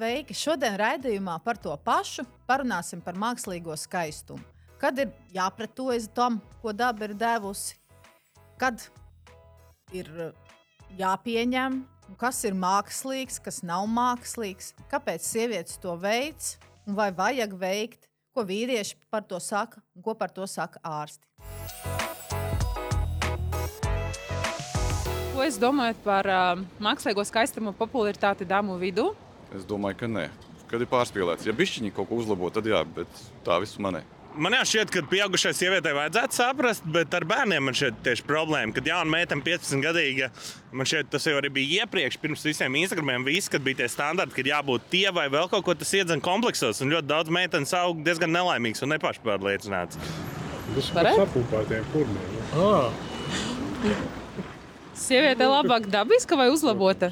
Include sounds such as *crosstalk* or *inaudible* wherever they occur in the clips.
sveiki! Šodien raidījumā par to pašu parunāsim par mākslīgo skaistumu. Kad ir jāpretojas tam, ko daba ir devusi, kad ir uh, jāpieņem, kas ir mākslīgs, kas nav mākslīgs, kāpēc sievietes to veids un vai vajag veikt, ko vīrieši par to saka un ko par to saka ārsti. Ko jūs domājat par uh, mākslīgo skaistumu popularitāti dāmu vidū? Es domāju, ka nē. Kad ir pārspīlēts, ja bišķiņi kaut ko uzlabo, tad jā, bet tā visumā nē. Man jau šķiet, ka pieaugušai sievietei vajadzētu saprast, bet ar bērniem man šeit tieši problēma. Kad jauna meitene, 15 gadīga, man šķiet, tas jau arī bija iepriekš, pirms visiem Instagramiem, viss, kad bija tie standarti, ka jābūt tie vai vēl kaut ko tas iedzen kompleksos. Un ļoti daudz meitenes aug diezgan nelaimīgs un nepašpārliecināts. Tas ir sapūpētiem purniem. Ja? Sieviete labāk dabiska vai uzlabota?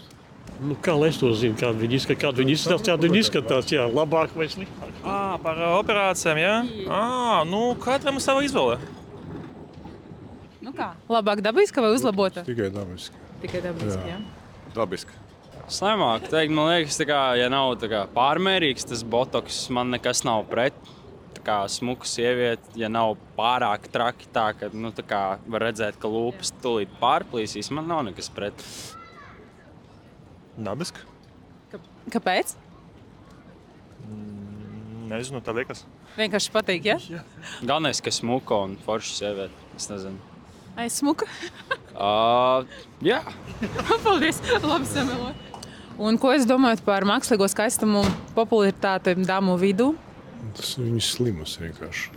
Nu, kā lai es to zinu, kāda viņa izskatās, kāda viņa izskatās, kāda viņa izskatās, jā, labāk vai sliktāk. À, par operācijām, jā. À, nu, katram ir sava izvēle. Nu kā? Labāk dabiska vai uzlabota? Tikai dabiski. Tikai dabiska. Jā. Jā. Dabiski. Slimāk, teikt, man liekas, tā kā, ja nav tā kā, pārmērīgs tas botoks, man nekas nav pret. Tā kā smuka sieviete, ja nav pārāk traki, tā ka nu, tā kā, var redzēt, ka lūpas tūlīt pārplīsīs, man nav nekas pret. Dabiski. Kāpēc? Nezinu, tā liekas. Vienkārši patīk, ja? Galvenais, ka smuka un forša sieviete. Es nezinu. Ai, smuka. *laughs* Uh, jā, *laughs* Paldies! Labi samelo. Un ko jūs domājat par mākslīgo skaistumu popularitāti dāmu vidū? Tas ir viņas slimas vienkārši.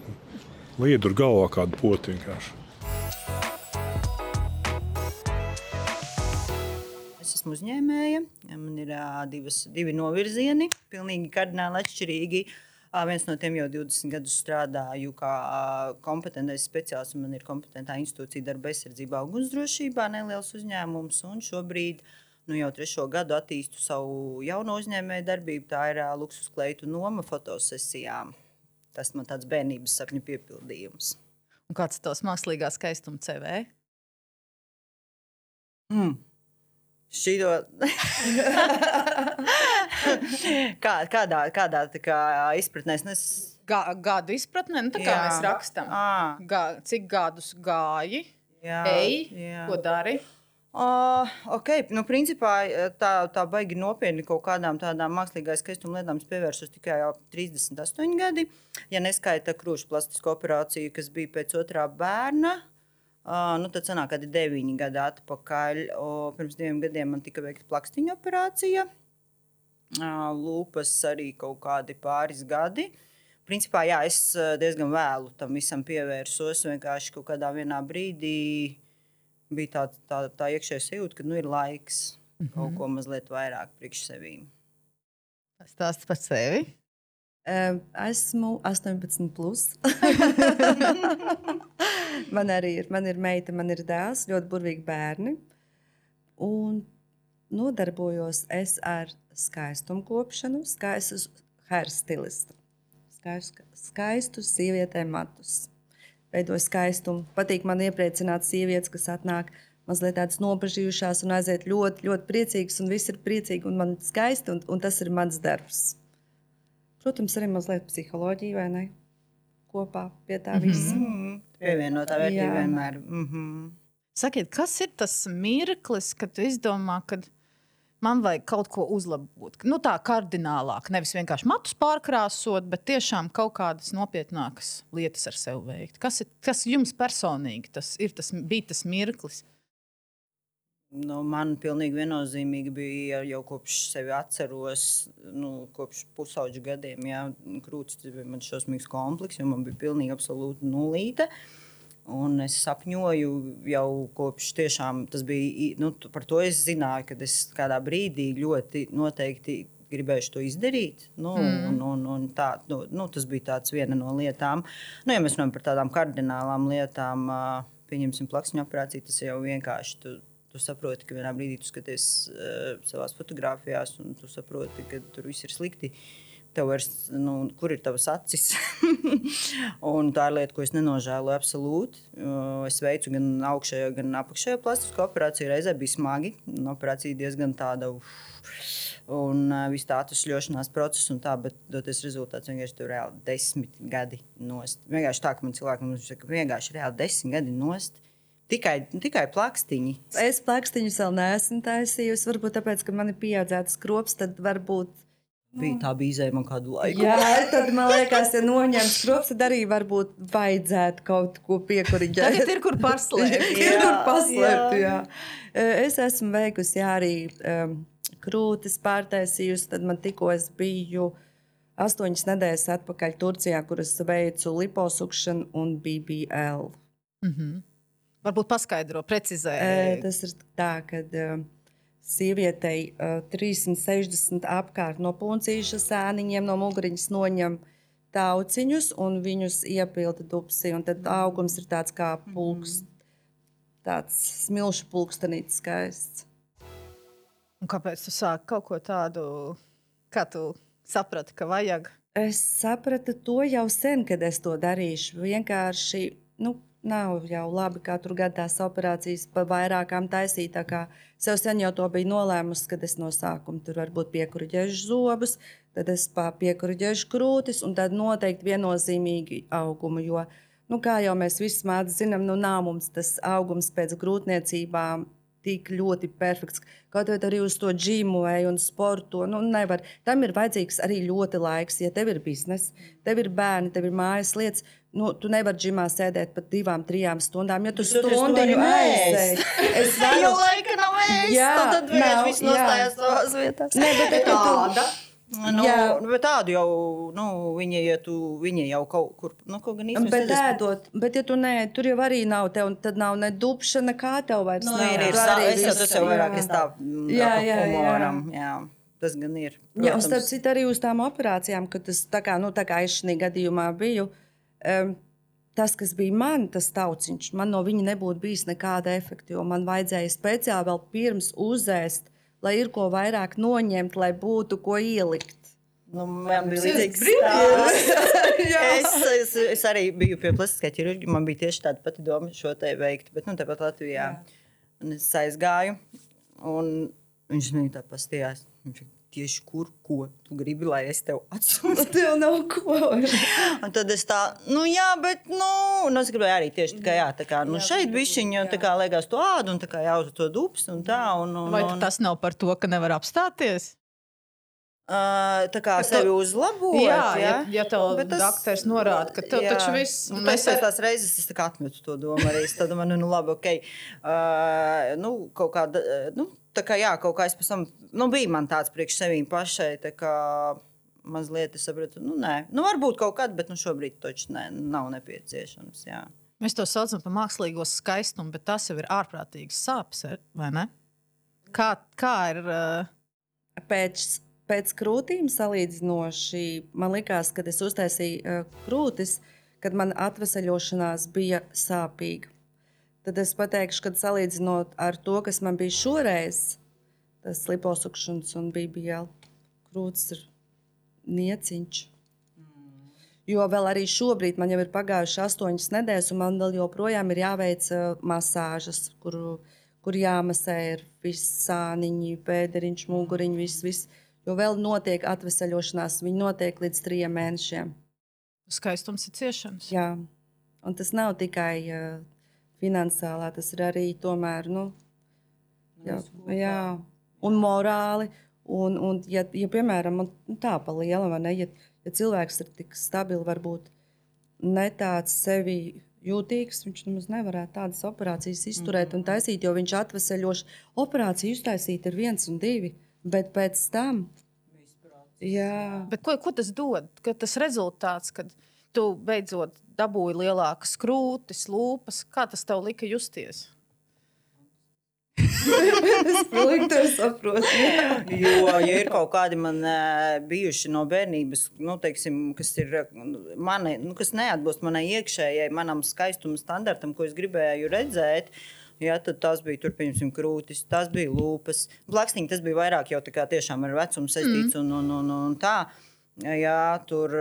Lai iedur galvā kādu potu vienkārši. Esmu uzņēmēja. Man ir divas, divi novirzieni, pilnīgi kardināli atšķirīgi. Viens no tiem jau 20 gadus strādāju kā kompetentais speciālists. Man ir kompetentā institūcija darba aizsardzībā un ugunsdrošībā, neliels uzņēmums. Un šobrīd nu, jau trešo gadu attīstu savu jauno uzņēmēju darbību. Tā ir luksus kleitu noma fotosesijām. Tas man tāds bērnības sapņu piepildījums. Un kāds ir tavs mākslīgā skaistuma CV? Mm. Šito... *laughs* Kā, kādā kādā kā, izpratnē es. Gā, gadu izpratnē, nu, tā kā Jā. mēs rakstām. Gā, cik gadus gāji, jā, ej, jā. ko dari? Uh, okay. nu, principā tā, tā baigi nopietni kaut kādām tādām mākslīgām skaistuma lietām pievērsos tikai jau 38 gadi. Ja neskaita krūšu plastisko operāciju, kas bija pēc otrā bērna, uh, nu, tad sanāk, ka deviņi gadi atpakaļ. O, pirms diviem gadiem man tika veikta plakstiņa operācija. Uh, lūpas arī kaut kādi pāris gadi. Principā, jā, es diezgan vēlu tam visam pievērsos. Vienkārši kaut kādā vienā brīdī bija tā, tā, tā iekšējā sajūta, ka nu, ir laiks mm -hmm. kaut ko mazliet vairāk priekš sevīm. Stāsts par sevi. Esmu 18. Plus. *laughs* man arī ir, man ir meita, man ir dēls, ļoti burvīgi bērni. Un nodarbojos es ar skaistumu kopšanu, skaistu hairstylistu. Skaistu, skaistu sievietēm matus. Veidoju skaistumu. Patīk man iepriecināt sievietes, kas atnāk mazliet tādas nobežījušās un aiziet ļoti, ļoti priecīgas, un viss ir priecīgi un man skaisti, un, un tas ir mans darbs. Protams, arī mazliet psiholoģija, vai ne? Kopā pie tā visa. Mm -hmm. Mm, Pievienotā vērtība vienmēr. Mm -hmm. Sakiet, kas ir tas mirklis, kad tu izdomā, ka man vajag kaut ko uzlabot? Nu, tā kardinālāk, nevis vienkārši matus pārkrāsot, bet tiešām kaut kādas nopietnākas lietas ar sevi veikt. Kas, ir, kas jums personīgi tas ir, tas bija tas mirklis? Nu, man pilnīgi viennozīmīgi bija jau kopš sevi atceros, nu, kopš pusauģa gadiem. Jā, krūtis bija man šausmīgs komplekss, jo man bija pilnīgi absolūti nulīte. Un es sapņoju jau kopš tiešām tas bija. Nu, par to es zināju, ka es kādā brīdī ļoti noteikti gribēju to izdarīt. Nu, mm. un, un, un tā, nu, nu, tas bija tāds viena no lietām. Nu, ja mēs runājam par tādām kardinālām lietām, pieņemsim plakšņu operāciju, tas jau vienkārši. Tu, Tu saproti, ka vienā brīdī tu skaties uh, savā fotografijās, un tu saproti, ka tur viss ir slikti. Tev vairs, nu, kur ir tavas acis? *laughs* tā ir lieta, ko es nenožēloju absolūti. Uh, Es veicu gan augšējo, gan apakšējo plastisko operāciju. Reizē bija smagi. un Operācija diezgan tāda. Uf, Un uh, viss tā atvesaļošanās process, un tā, bet doties rezultāts vienkārši tur reāli desmit gadi nost. Vienkārši tā, ka man cilvēki mums saka, vienkārši reāli desmit gadi nost. Tikai, tikai plakstiņi. Es plakstiņus vēl neesmu taisījusi. Varbūt tāpēc, ka man ir pieaudzēts skrops, tad varbūt. Bija, tā bija izējuma man kādu laiku. Jā, tad man liekas, ja noņemt skrops, tad arī varbūt vajadzētu kaut ko piekuriģēt. Tagad ir kur paslēpt. *laughs* ir kur paslēpt, jā. Es esmu veikusi jā, arī um, krūtis pārtaisījusi, tad man tikko es biju astoņas nedēļas atpakaļ Turcijā, kur es veicu liposukšanu un BBL. Mm -hmm. Varbūt paskaidro, precizē. E, tas ir tā, ka uh, sievietei uh, 360 apkārt no puncīša sēniņiem, no muguriņas noņem tauciņus un viņus iepilda dupsi. Un tad augums ir tāds kā pulks, tāds smilšu pulkstenīts skaists. Un kāpēc tu sāki kaut ko tādu, kā tu saprati, ka vajag? Es sapratu to jau sen, kad es to darīšu. Vienkārši nu, nav jau labi katru gadu tās operācijas pa vairākām taisīt. Jau sen jau to biju nolēmusi, kad es no sākuma tur varbūt piekuriģēšu zobus, tad es piekuriģēšu krūtis un tad noteikti viennozīmīgi augumu. Jo, nu, kā jau mēs visi mācām, zinām, nu, nav mums tas augums pēc grūtniecībām tik ļoti perfekts. Kaut arī uz to dzīvoju un sportu. Nu, nevar. Tam ir vajadzīgs arī ļoti laiks. Ja tev ir biznesa, tev ir bērni, tev ir mājas lietas, nu, tu nevari džimā sēdēt pat divām, trijām stundām. Ja tu stundu aizēji, es jau *laughs* laika nav ēst, tad vienkārši viss nostājās savās vietās. Ne, bet, bet, tāda. Nu, jā, bet tādu jau, nu, viņa, ja tu, viņa jau kaut kur, nu, kaut gan īstenībā. Bet ēdot, bet ja tu nē, tur jau arī nav tev, tad nav ne dupša, nekā tev vairs nu, nav. Ir, ir, sā, es jau tas jau vairāk, es tā, jā, jā, humoram, jā. jā. Tas gan ir. Protams. Jā, un starp citu arī uz tām operācijām, kad tas tā kā, nu, tā kā es šī gadījumā biju, um, tas, kas bija man, tas tauciņš, man no viņa nebūtu bijis nekāda efekta, jo man vajadzēja speciāli vēl pirms uzēst lai ir ko vairāk noņemt, lai būtu ko ielikt. Nu, man bija līdzīgs stāsts. *laughs* es, es, es arī biju pie plastiskā ķirurģa. Man bija tieši tāda pati doma šo te veikt. Bet nu, tāpat Latvijā un es aizgāju. Un viņš man tā pastījās. Viņš tieši kur, ko tu gribi, lai es tev atsūtu. *laughs* Tev nav ko. un tad es tā, nu jā, bet, nu, un es gribēju arī tieši tā kā, jā, tā kā, nu jā, šeit bišķiņi, un tā kā liekas to ādu, un tā kā jāuz to dups, un tā, un, un, Vai un... tas nav par to, ka nevar apstāties? Uh, tā kā sevi uzlabot. Jā, ja, ja tev tas, doktors norāda, ka tev jā. taču viss ir. Nu, mēs ar... tās reizes es atmetu to domu arī. Es domāju, nu, labi, ok. Uh, nu, kaut kāda, nu, tā kā jā, kaut kā es pēc tam, nu, bija man tāds priekš sevīm pašai, tā kā mazliet es sapratu, nu, nē, nu, varbūt kaut kad, bet nu, šobrīd taču ne, nav nepieciešams, jā. Mēs to saucam par mākslīgo skaistumu, bet tas jau ir ārprātīgs sāpes, vai ne? Kā, kā ir? Uh... Pēc pēc krūtīm salīdzinoši man likās, kad es uztaisīju uh, krūtis, kad man atvesaļošanās bija sāpīga. Tad es pateikšu, ka salīdzinot ar to, kas man bija šoreiz, tas liposukšanas un BBL krūtis ir nieciņš. Jo vēl arī šobrīd man jau ir pagājušas astoņas nedēļas, un man vēl joprojām ir jāveic uh, masāžas, kur, kur jāmasē ir viss sāniņi, pēderiņš, muguriņš, viss. viss jo vēl notiek atvesaļošanās. Viņa notiek līdz trim mēnešiem. Skaistums ir ciešams. Jā, un tas nav tikai uh, finansiālā, tas ir arī tomēr, nu, jā, jā, un morāli. Un, un ja, ja, piemēram, nu, tā pa liela, vai ne, ja, ja cilvēks ir tik stabili, varbūt ne tāds sevi jūtīgs, viņš nemaz nevarētu tādas operācijas izturēt mm -hmm. un taisīt, jo viņš atvesaļoši. Operāciju iztaisīt ir viens un divi. Bet pēc tam. Jā. Bet ko, ko tas dod? Ka tas rezultāts, kad tu beidzot dabūji lielākas krūtis, lūpas, kā tas tev lika justies? to saprotu. jo, ja ir kaut kādi man bijuši no bērnības, nu, teiksim, kas, ir, mani, nu, kas neatbilst manai iekšējai, manam skaistuma standartam, ko es gribēju redzēt, uh, Ja, tad tas bija tur, piemēram, krūtis, tas bija lūpas. Plakstiņi tas bija vairāk jau tā kā tiešām ar vecumu saistīts mm. un, un, un, un tā. Jā, tur,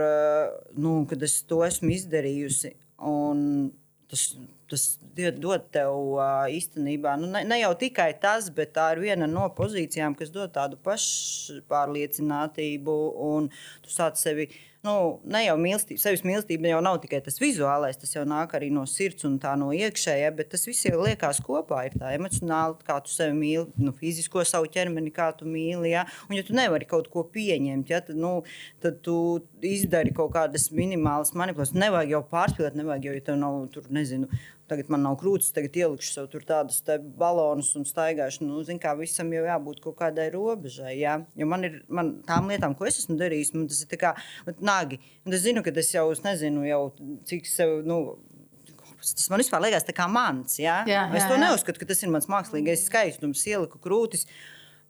nu, kad es to esmu izdarījusi, un tas tas dod tev uh, īstenībā, nu, ne, ne jau tikai tas, bet tā ir viena no pozīcijām, kas dod tādu pašpārliecinātību. Un tu sāc sevi, nu, ne jau mīlestība, sevis mīlestība jau nav tikai tas vizuālais, tas jau nāk arī no sirds un tā no iekšējā, bet tas viss jau liekas kopā. Ir tā emocionāli, kā tu sevi mīli, nu, fizisko savu ķermeni, kā tu mīli. Ja? Un, ja tu nevari kaut ko pieņemt, ja, tad, nu, tad tu izdari kaut kādas minimālas manipulācijas. Nevajag jau pārspīlēt, nevajag jau, ja tev nav tur, nezinu. Tagad man nav krūtis, tagad ielikšu sev tur tādus tā balonus un staigāšu. Nu, zin, kā, visam jau jābūt kaut kādai robežai. Ja? Jo man ir man, tām lietām, ko es esmu darījis, man tas ir tā kā vat nagi. Un es zinu, ka es jau es nezinu, jau, cik sev. Nu, Tas man vispār liekas, tā kā mans. Ja? Jā, es jā, to jā. neuzskatu, ka tas ir mans mākslīgais skaistums, ieliku krūtis.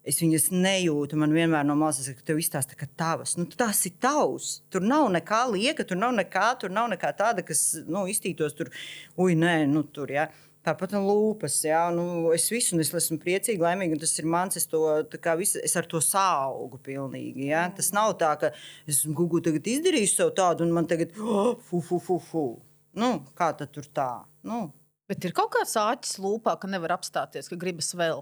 Es viņas nejūtu. Man vienmēr no malas ir, ka tev izstāsta, ka tavas. Nu, tas ir tavs. Tur nav nekā lieka, tur nav nekā, tur nav nekā tāda, kas nu, iztītos tur. Ui, nē, nu tur. Ja. Tāpat no lūpas, jā, nu, es visu un es esmu priecīga, laimīga. un Tas ir mans, es, to, visu, es ar to saugu pilnīgi. Jā. Tas nav tā, ka es Google tagad izdarījis sev tādu, un man tagad, oh, fu, fu, fu, fu. Nu, kā tad tur tā? Nu, Bet ir kaut kāds āķis lūpā, ka nevar apstāties, ka gribas vēl.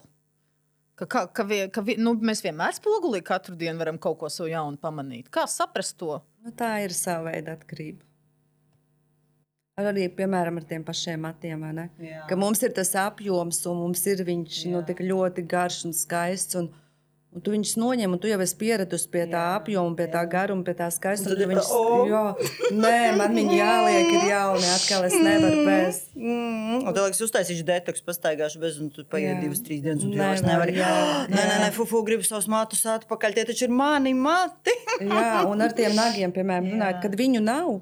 Ka, ka, ka, vie, ka vi, nu, mēs vienmēr spogulī katru dienu varam kaut ko savu jaunu pamanīt. Kā saprast to? Nu, tā ir sava veida atkarība. Arī, piemēram, ar tiem pašiem matiem. Jā. Ka mums ir tas apjoms, un mums ir viņš nu, tik ļoti garš un skaists. Un, un tu viņus noņem, un tu jau esi pieradusi pie tā apjoma, pie tā garuma, pie tā skaistuma. tad Tu ir viņus, tā, o! jā, nē, man viņi jāliek, ir jauni. Atkal es nevaru bez. Mm, un tad, es uztaisīšu detoksu, pastaigāšu bez, un tu paiet Jā. divas, trīs dienas, un tu jau Nevar, vairs nevari. jā, *gasps* Nē, nē, jā. nē, fufu, gribu savus matus atpakaļ, tie taču ir mani mati. Jā, un ar tiem nagiem, piemēram, *laughs* runājot, kad viņu nav.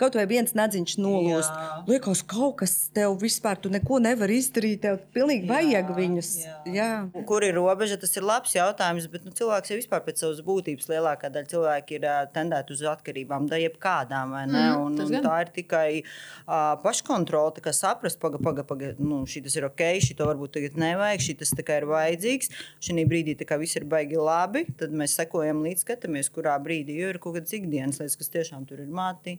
Kaut vai viens nadziņš nolūst. Jā. Liekas, kaut kas tev vispār, tu neko nevari izdarīt. Tev pilnīgi vajag viņus. jā. Jā. Kur ir robeža? Tas ir labs jautājums, bet nu, cilvēks jau vispār pēc savas būtības lielākā daļa cilvēku ir uh, tendēti uz atkarībām, da jebkādām. vai ne? Mhm, Un, un tā ir tikai uh, paškontrole, tā kā saprast, paga, paga, paga, nu, šī tas ir ok, šī to varbūt tagad nevajag, šī tas tikai ir vajadzīgs. Šī brīdī viss ir baigi labi, tad mēs sekojam līdz skatāmies, kurā brīdī jo ir kaut kādas ikdienas lietas, kas tiešām tur ir mati,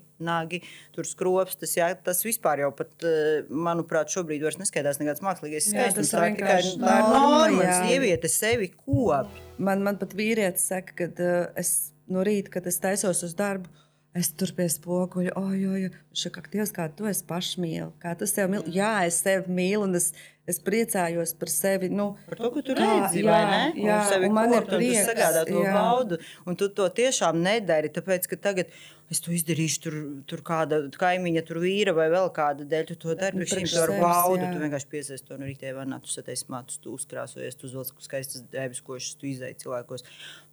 nagi, tur skropstas. Jā, tas vispār jau pat, eh, manuprāt, šobrīd vairs neskaidrs nekāds mākslīgais skaistums. Tā ir tikai tā norma, sieviete sevi kop. Man, man pat vīrietis saka, ka uh, es no rīta, kad es taisos uz darbu, es tur pie spoguļa, oi, oi, oi. Ka Dievs, kā tu esi pašmīl, kā tu sevi mīli. Jā, es sevi mīlu un es, es priecājos par sevi. Nu, Par to, ka tu redzi, jā, vai ne? jā, un sevi un man ir un tu prieks, sagādā to jā. baudu. Un tu to tiešām nedari, tāpēc, ka tagad es to izdarīšu, tur, tur kāda kaimiņa, tur vīra vai vēl kāda dēļ. Tu to dari, Nu, priekš priekš šīm ar baudu. Tu vienkārši piesaist to no rītē vannā, tu satiesi matus, tu uzkrāsojies, tu uzvelc skaistas dēbes, košas, tu izai cilvēkos.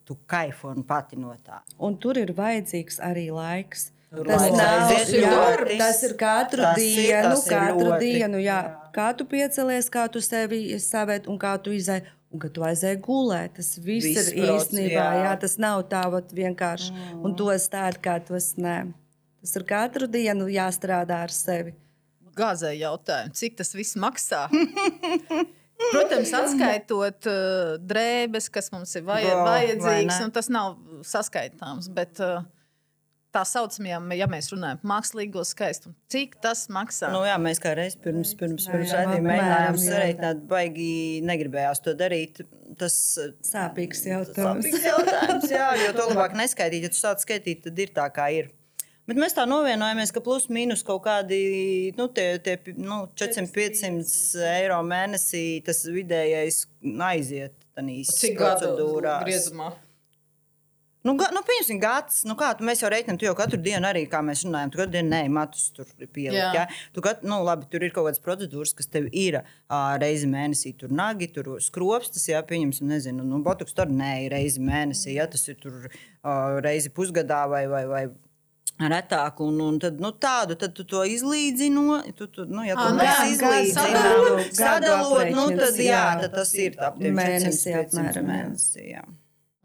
Tu kaifo un pati no tā. Un tur ir vajadzīgs arī laiks. Tur Tas, laiks nav, jā, tas ir katru Tas ir- dienu, ir katru ļoti. dienu. Jā. Jā. Kā tu piecelies, kā tu sevi savēt un kā tu izai. Un kad tu aizēji gulēt, tas viss, Viss ir prots, īstenībā. jā. Jā. Tas nav tā vat vienkārši. Mm. Un to es tādu kā to es nē. Tas ir katru dienu jāstrādā ar sevi. Gāzē jautājumu, cik tas viss maksā? *laughs* Protams, atskaitot uh, drēbes, kas mums ir vaj Jā, vai vajadzīgas, ne? nu, tas nav skaitāms. Bet uh, tā saucamajām, ja mēs runājam par mākslīgo skaistumu, cik tas maksā? Nu, jā, mēs kā reiz pirms, pirms, pirms redzējuma mēģinājām jā. sarēķināt, baigi negribējās to darīt. Tas Sāpīgs jautājums. Sāpīgs jautājums, jā, jo to labāk neskaitīt. Ja tu sāc skaitīt, tad ir tā, kā ir. Bet mēs tā vienojāmies, ka plus mīnus kaut kādi nu, tie, tie, nu, 400-500 eiro mēnesī tas vidējais aiziet. Cik gadu procedūrā? Nu, ga, nu, pieņemsim, gads. Nu, kā, tu, mēs jau reiķinām, tu jau katru dienu arī, kā mēs runājam, tu katru dienu nē, matus tur pielikt. Jā. Ja? Tu kat, nu, labi, tur ir kaut kādas procedūras, kas tev ir uh, reizi mēnesī. Tur nagi, tur skropstas, jā, pieņemsim, nezinu, nu, botoks tur nē, reizi mēnesī. Ja? Tas ir tur uh, reizi pusgadā vai, vai, vai retāk. Un, un tad, nu, tādu tad tu to izlīdzino. Tu, tu, nu, ja tu nu jā, izlīdzinām, gadu sadalot, nu, tad, jā, jā. tad tas ir ap tiem Mēnesī 400, 500 apmēram, jā. mēnesī. Jā.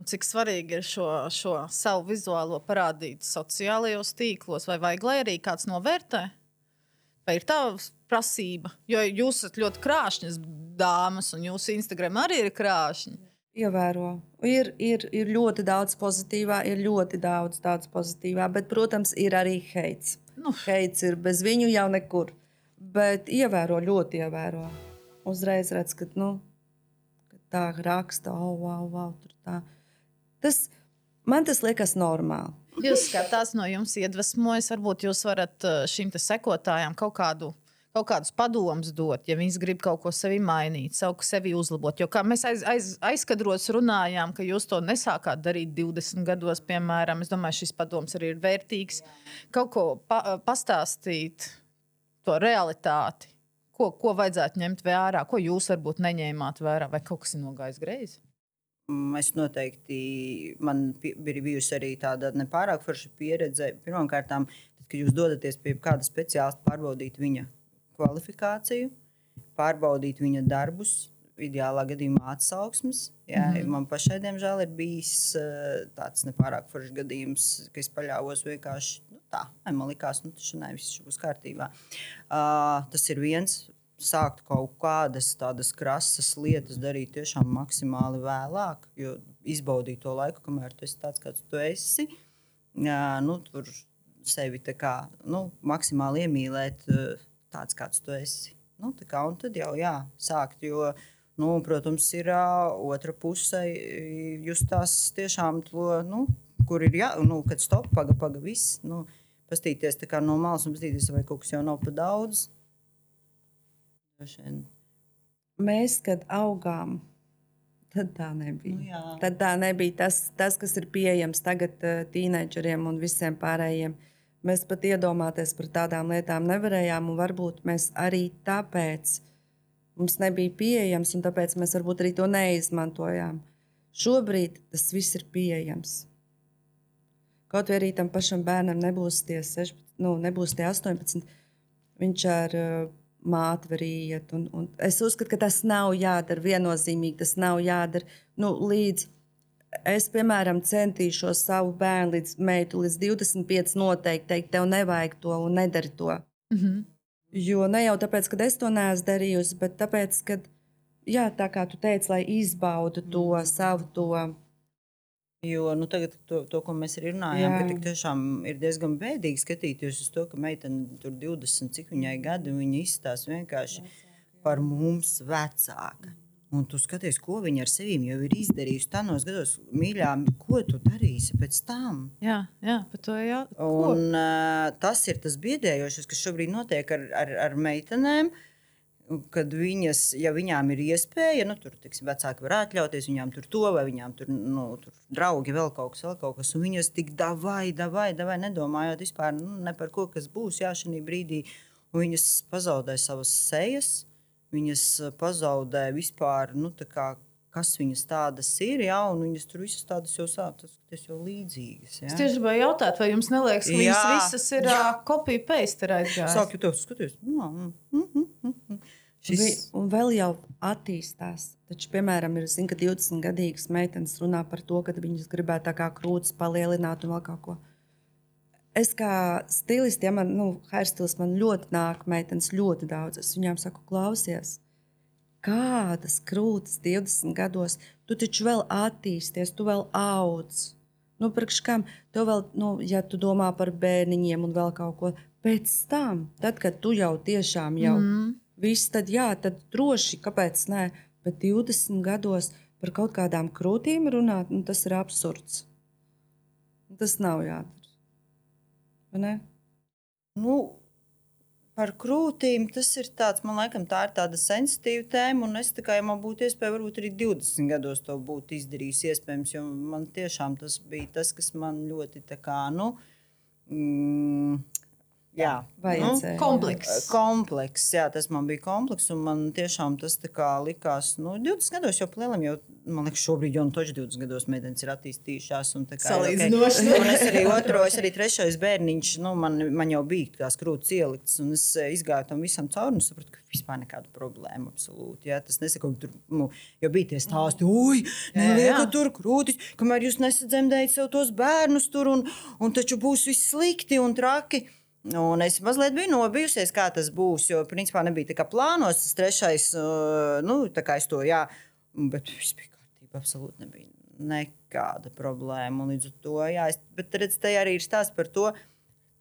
Cik svarīgi ir šo, šo savu vizuālo parādīt sociālajos tīklos, vai vajag, lai arī kāds novērtē? Vai ir tā prasība? Jo jūs esat ļoti krāšņas dāmas, un jūsu Instagram arī ir krāšņi. Ievēro. Ir, ir, ir ļoti daudz pozitīvā, ir ļoti daudz, daudz pozitīvā, bet, protams, ir arī heits. Nu. Heits ir bez viņu jau nekur. Bet ievēro, ļoti ievēro. Uzreiz redz, ka, nu, ka tā raksta, oh, wow, wow, tur tā. Tas, man tas liekas normāli. Jūs skatās no jums iedvesmojas, varbūt jūs varat eh, šīm te sekotājām kaut kādu. Kaut kādus padomus dot, ja viņas grib kaut ko sevi mainīt, savu sevi uzlabot. Jo kā mēs aiz, aiz, aizkadros runājām, ka jūs to nesākāt darīt 20 gados, piemēram, es domāju, šis padoms arī ir vērtīgs. Kaut ko pa, pastāstīt, to realitāti, ko, ko vajadzētu ņemt vērā, ko jūs varbūt neņēmāt vērā, vai kaut kas ir nogājis greizi. Mm, Es noteikti, man ir bijusi arī tāda nepārāk forša pieredze. Pirmkārt, kad jūs dodaties pie kāda speciālista, pārbaudīt viņa kvalifikāciju, pārbaudīt viņa darbus, ideālā gadījumā atsauksmes. Jā, mm. -hmm. Man pašai, diemžēl, ir bijis eh, tāds nepārāk foršs gadījums, ka es paļāvos vienkārši nu, tā, ai, man likās, nu, tas nē, viss būs kārtībā. Uh, tas ir viens. Sākt kaut kādas tādas krasas lietas darīt tiešām maksimāli vēlāk, jo izbaudīt to laiku, kamēr tu esi tāds, kāds tu esi. Jā, nu, tur sevi kā, nu, maksimāli iemīlēt, tāds, kāds tu esi. Nu, kā, un tad jau jā, sākt. Jo, nu, protams, ir uh, otra puse. Jūs tās tiešām to, nu, kur ir jā, nu, kad stop, paga, paga, viss. Nu, pastīties no malas un pastīties, vai kaut kas jau nav pa daudz. Mēs, kad augām, tad tā nebija. Nu, jā. tad tā nebija tas, tas kas ir pieejams tagad uh, tīneģeriem un visiem pārējiem. Mēs pat iedomāties par tādām lietām nevarējām, un varbūt mēs arī tāpēc mums nebija pieejams, un tāpēc mēs varbūt arī to neizmantojām. Šobrīd tas viss ir pieejams. Kaut arī tam pašam bērnam nebūs tie, 16, nu, nebūs tie 18, viņš ar uh, māti var iet. Un, un es uzskatu, ka tas nav jādara viennozīmīgi. Tas nav jādara nu, līdz. Es, piemēram, centīšos savu bērnu līdz meitu, līdz 25, noteikti teikt, tev nevajag to un nedari to. Mm -hmm. Jo ne jau tāpēc, ka es to neesmu darījusi, bet tāpēc, ka, jā, tā kā tu teici, lai izbaudu to mm. savu to. Jo nu, tagad, to, to, ko mēs arī runājām, Jā. Ka tiešām ir diezgan bēdīgi skatīties uz to, ka meitene tur 20, cik viņai gadi, un viņa izstāsta vienkārši par mums vecāka. Un tu skaties, ko viņa ar sevi jau ir izdarījusi. Tādos gados, mīļā, ko tu darīsi pēc tam? Jā, jā, par to jau. Un, uh, tas ir tas biedējošais, kas šobrīd notiek ar, ar, ar meitenēm. Kad viņas, ja viņām ir iespēja, nu, tur tiksim, vecāki var atļauties, viņām tur to vai viņām tur, nu, tur draugi, vēl kaut kas, vēl kaut kas. Un viņas tik davai, davai, davai nedomājot vispār nu, ne par ko, kas būs jā, šajā brīdī. Viņas pazaudē savas sejas, viņas pazaudē vispār, nu, tā kā, kas viņas tādas ir, jā, un viņas tur visas tādas jau tas jau līdzīgas. Jā. Es tieši gribēju jautāt, vai jums neliekas, ka viņas visas ir kopija paste aizgājis? Sāk jau to skatīties. Mm, mm, mm, mm, mm. Šis... Šis, Un vēl jau attīstās. Taču, piemēram, ir zin, 20 gadīgas meitenes runā par to, ka viņas gribētu tā kā krūtis palielināt un vēl kaut ko. Es kā stilists, ja man, nu, hairstils man ļoti nāk, meitenes ļoti daudz. Es viņām saku, klausies, kādas krūtis 20 gados, tu taču vēl attīsties, tu vēl audz. Nu, priekš kam? Tev vēl, nu, ja tu domā par bērniņiem un vēl kaut ko, pēc tam, tad, kad tu jau tiešām jau Mm. viss, tad jā, tad droši, kāpēc nē, bet 20 gados par kaut kādām krūtīm runāt, nu, tas ir absurds. Tas nav jādara. Vai ne? nu, par krūtīm tas ir tāds, man liekas, tā ir tāda sensitīva tēma. Es tikai, ja man būtu iespēja, varbūt arī 20 gados to būtu izdarījis. Iespējams, jo man tiešām tas bija tas, kas man ļoti tā kā, nu, mm, jā, jā. Komplekss. Kompleks, jā, tas man bija komplekss, un man tiešām tas likās, nu, 20 gados jau plēlam, jau, man liekas, šobrīd jau nu, toši 20 gados meitenes ir attīstījušās, Salīdzinoši. okay. un es arī otro, es arī trešais bērniņš, nu, man, man jau bija tās krūtis ieliktas, un es eh, izgāju tam visam cauri, un sapratu, ka vispār nekādu problēmu absolūti, jā, tas nesaka, ka tur, nu, jau bija tie stāsti, oi, neliekat tur krūtis, kamēr jūs nesadzemdējat sev tos bērnus tur, un, un taču būs viss slikti un traki. Un es mazliet biju nobijusies, kā tas būs. Jo, principā, nebija tā kā plānos. Tas trešais, uh, nu, tā kā es to, jā, bet viss bija kārtībā. Absolūti nebija nekāda problēma. Un Līdz ar to, jā, es, bet redz, te arī ir stāsts par to,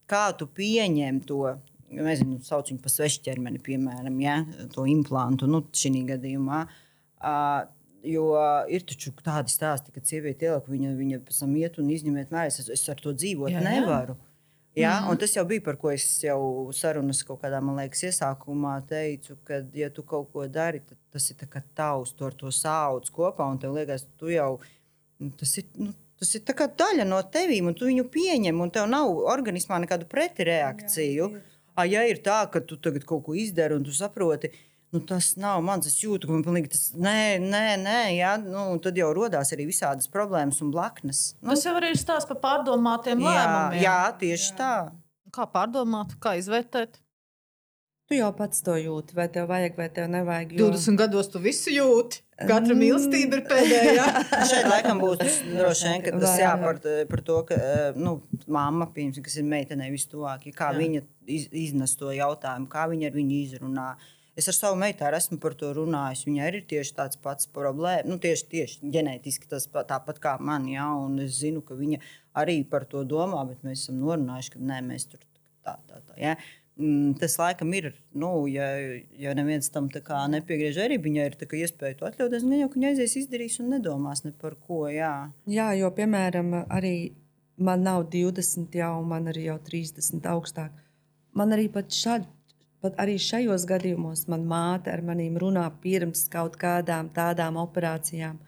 kā tu pieņem to. nezinu, sauc viņu par svešķermeni, piemēram, ja, to implantu, nu, šī gadījumā. Uh, Jo ir taču tādi stāsti, ka sieviete ieliek, viņa, viņa pēc tam iet un izņemiet mērķis. Es, es ar to dzīvot Jā, jā. Nevaru. Jā, Mhm. un tas jau bija par ko es jau sarunas kaut kādā, man liekas, iesākumā teicu, ka, ja tu kaut ko dari, tad tas ir tavs, tu ar to sauc kopā, un tev liekas, tu jau nu, tas ir. Nu, Tas ir daļa no tevīm, un tu viņu pieņem, un tev nav organismā nekādu pretreakciju. A, ja ir tā, ka tu tagad kaut ko izdari, un tu saproti, nu, tas nav mans, es jūtu, ka man pilnīgi tas nē, nē, nē jā, nu, tad jau radās arī visādas problēmas un blaknes. Nu, Tas jau arī ir stāsts par pārdomātiem jā, lēmumiem. jā, tieši tā. Kā pārdomāt, kā izvērtēt? Tu jau pats to jūti, vai tev vajag, vai tev nevajag. Jo... 20 gados tu visu jūti. Katra mīlestība ir pēdējā. *laughs* Šeit laikam būs tas *laughs* droši vien, ka tas jā, par, par to, ka eh, nu, mamma, piemēram, kas ir meitenei vistuvāk, ja kā jā. viņa iz, iznes to jautājumu, kā viņa ar viņu izrunā. Es ar savu meitu arī esmu par to runājis. Viņai ir tieši tāds pats problēma. Nu, tieši, tieši ģenētiski tas pa- tāpat kā man, jā, un es zinu, ka viņa arī par to domā, bet mēs esam norunājuši, ka nē, mēs tur tā, tā, tā. Jā. Mm, Tas laikam ir, nu, ja, ja neviens tam nepiegriež, arī viņai ir iespēja to atļauties. Viņa jau ka viņa aizies, izdarīs un nedomās ne par ko. Jā. Jā, jo, piemēram, arī man nav 20, jau man arī jau 30 augstāk. Man arī pat šādi. Pat arī šajos gadījumos man māte ar maniem runā pirms kaut kādām tādām operācijām.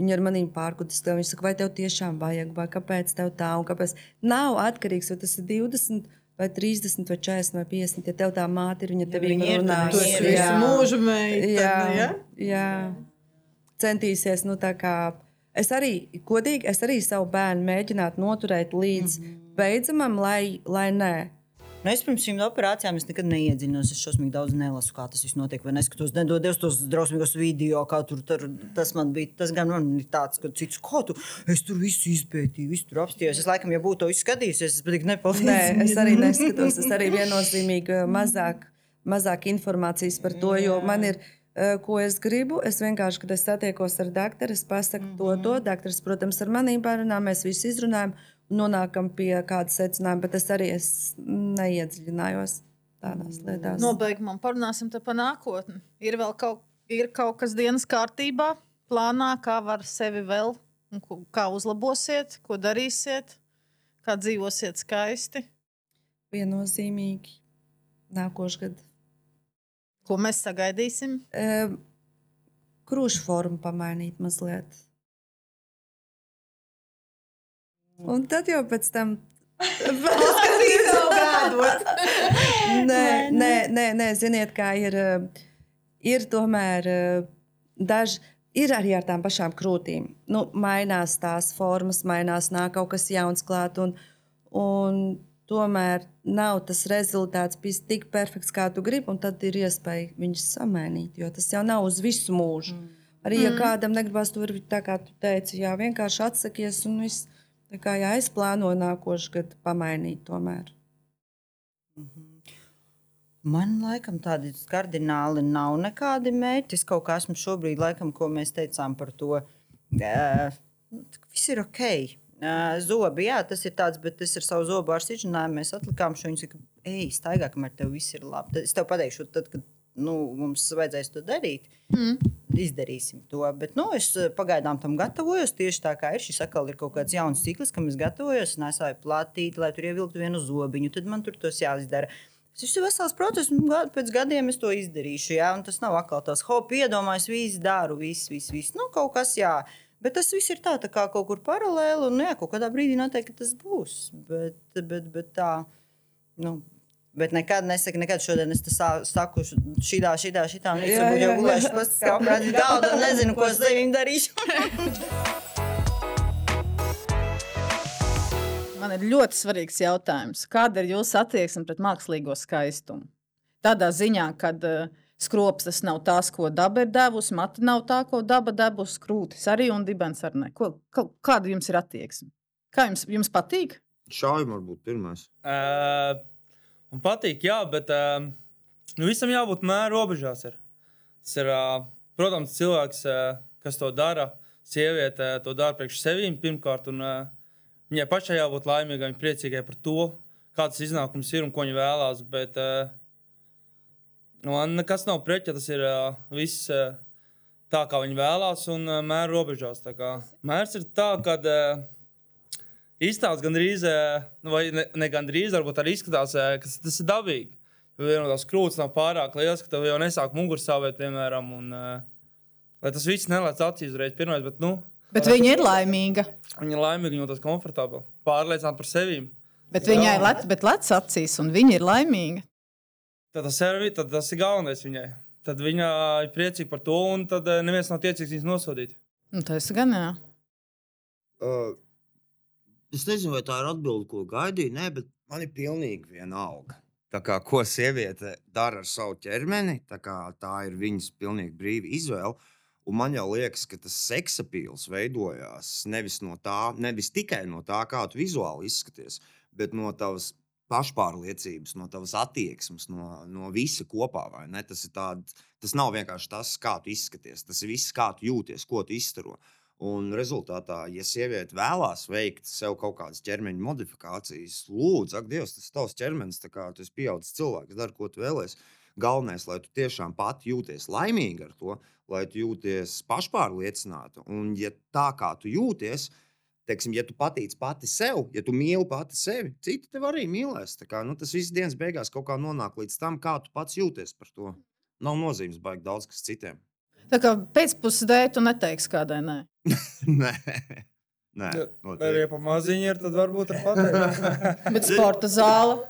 Viņa ar maniem pārkutas. Viņa saka, vai tev tiešām vajag, vai kāpēc tev tā un kāpēc. Nav atkarīgs, vai tas ir 20, vai 30, vai 40, vai 50. Ja tev tā māte ir, viņa tev viņa ir, runā. tu esi visu mūžu meitene, Jā, ja? jā. Centīsies, nu tā kā. Es arī, godīgi, es arī savu bērnu mēģinātu noturēt līdz mm -hmm. beidzamam, lai, lai nē. Nu, es pirms šīm operācijām es nekad neiedziļinos. Es šausmīgi daudz nelasu, kā tas viss notiek. Vai neskatos, nedodies tos drausmīgos video, kā tur, tur tas man bija. Tas gan man ir tāds, ka cits, kā tu, es tur visu izpētīju, visu tur apstājos. Es laikam, ja būtu to izskatījies, es pat nepalīdzu. Nē, es arī neskatos. Es arī viennozīmīgi eh, mazāk, mazāk informācijas par to, jo man ir. eh, Ko es gribu? Es vienkārši, kad es satiekos ar doktoru, es pasaku mm -hmm. to, to. Doktors, protams, ar maniem pārunām mēs visi izrunājam un nonākam pie kāda secinājuma, bet es arī es neiedziļinājos tādās lietās. Nobeigumā parunāsim par nākotni. Ir vēl kaut, ir kaut kas dienas kārtībā, plānā, kā var sevi vēl, kā uzlabosiet, ko darīsiet, kā dzīvosiet skaisti. Viennozīmīgi nākošais gads. Ko mēs sagaidīsim? E, Krūšu formu pamainīt mazliet. Un tad jau pēc tam. *laughs* *laughs* nē, nē, nē, nē, ziniet, kā ir. eh, Ir tomēr eh, daži. Ir arī ar tām pašām krūtīm. Nu, mainās tās formas, mainās, nāk kaut kas jauns klāt. Un, un tomēr nav tas rezultāts bijis tik perfekts, kā tu gribi. un Tad ir iespēja viņus samainīt. Jo tas jau nav uz visu mūžu. Mm. Arī, ja Mm. kādam negribas, tur tā kā tu teici, jā, vienkārši atsakies un viss. Tā kā jā, es plānoju nākošais gads pamainīt tomēr. Man laikam tādi kardināli nav nekādi mērķi. Es kaut kā esmu šobrīd, laikam, ko mēs teicām par to. Uh, viss ir ok. Uh, zobi, jā, tas ir tāds, bet es ar savu zobu izrunājumu mēs atlikām šo. Viņa saka, ej, staigā, kamēr tev viss ir labi. Tad es tev pateikšu, tad, kad nu, mums vajadzēs to darīt. Mm. Izdarīsim to. Bet nu, es eh, pagaidām tam gatavojos. Tieši tā kā ir šis atkal ir kaut kāds jauns cikls, kam es gatavojos. Es nesāju platīti, lai tur ievilktu vienu zobiņu. Tad man tur tas jāizdara. Tas ir vesels process, un pēc gadiem es to izdarīšu. Jā, un tas nav atkal tāds hobi, iedomājos, visu daru, viss, viss, viss. Nu, kaut kas, jā. Bet tas viss ir tā, tā kā kaut kur paralēli, un jā, kaut kādā brīdī noteikti tas būs. Bet, bet, bet tā, nu, Bet nekad nesaku, nekad šodien es saku, šitā, šitā, šitā. Es jau paskatīt, kāda ir daudz, un nezinu, ko es devīm darīšu. *laughs* Man ir ļoti svarīgs jautājums. Kāda ir jūsu attieksme pret mākslīgo skaistumu? Tādā ziņā, ka uh, skrops tas nav tas, ko daba ir devusi, matra nav tā, ko daba devusi, krūtis arī un dibens arī. ne. Ko, ka, kāda jums ir attieksme? Kā jums, jums patīk? Šaujam, varbūt pirmais. Uh, man patīk, jā, bet uh, nu, visam jābūt mēra robežās. Ir. Tas ir, uh, protams, cilvēks, uh, kas to dara. Sieviete uh, to dara priekš sevis pirmkārt. Un, uh, viņai pašai jābūt laimīgai un priecīgai par to, kāds iznākums ir un ko viņi vēlās. Bet uh, man nekas nav pret, ja tas ir uh, viss. Uh, Tā kā viņi vēlās, un uh, mēra robežās. Tā kā Mērs ir tā, ka uh, izstāsta gandrīz, uh, nu, vai ne, ne gandrīz, varbūt arī izskatās, uh, ka tas ir dabīgi. No tās krūtis nav pārāk liels, ka tev jau nesāk muguras sāpēt, piemēram. Un, uh, lai tas viss nelaiž acīs uzreiz pirmais, bet, nu, Bet viņa ir laimīga. viņa ir laimīga, viņa jūtas komfortabli, pārliecināta par sevi. Bet viņai ir lec, bet lec acīs, un viņa ir laimīga. Tad tas, ir, tad tas ir galvenais viņai. Tad viņa ir priecīga par to, un tad eh, neviens nav tiecīgs viņas nosodīt. Nu, tas gan jā. Uh, es nezinu, vai tā ir atbilde, ko gaidīju. Nē, bet man ir pilnīgi vienalga. Tā kā, ko sieviete dara ar savu ķermeni, tā, kā, tā ir viņas pilnīgi brīva izvēle. Un man jau liekas, ka tas seksapīls veidojās nevis, no tā, nevis tikai no tā, kā tu vizuāli izskaties, bet no tavas pašpārliecības, no tavas attieksmes, no, no visa kopā. Tas, tād, tas nav vienkārši tas, kā tu izskaties, tas ir viss, kā tu jūties, ko tu izstaro. Un rezultātā, ja sieviete vēlās veikt sev kaut kādas ķermeņa modifikācijas, lūdzu, ak, Dievs, tas ir tavs ķermenis, tā kā tu esi pieaugušs cilvēks, dari, ko tu vēlēsies. Galvenais, lai tu tiešām pati jūties laimīga ar to, lai tu jūties pašpārliecināta. Un, ja tā kā tu jūties, teiksim, ja tu patīc pati sev, ja tu mīli pati sevi, citi tev arī mīlēs. Tā Kā, nu, tas viss dienas beigās kaut kā nonāk līdz tam, kā tu pats jūties par to. Nav nozīmes baigt daudz kas citiem. Tā kā pēcpusdienā tu neteiksi kādai nē. *laughs* Nē, Nē arī pa maziņu ir, tad varbūt ar pateikt. *laughs* *laughs* Bet sporta zāle.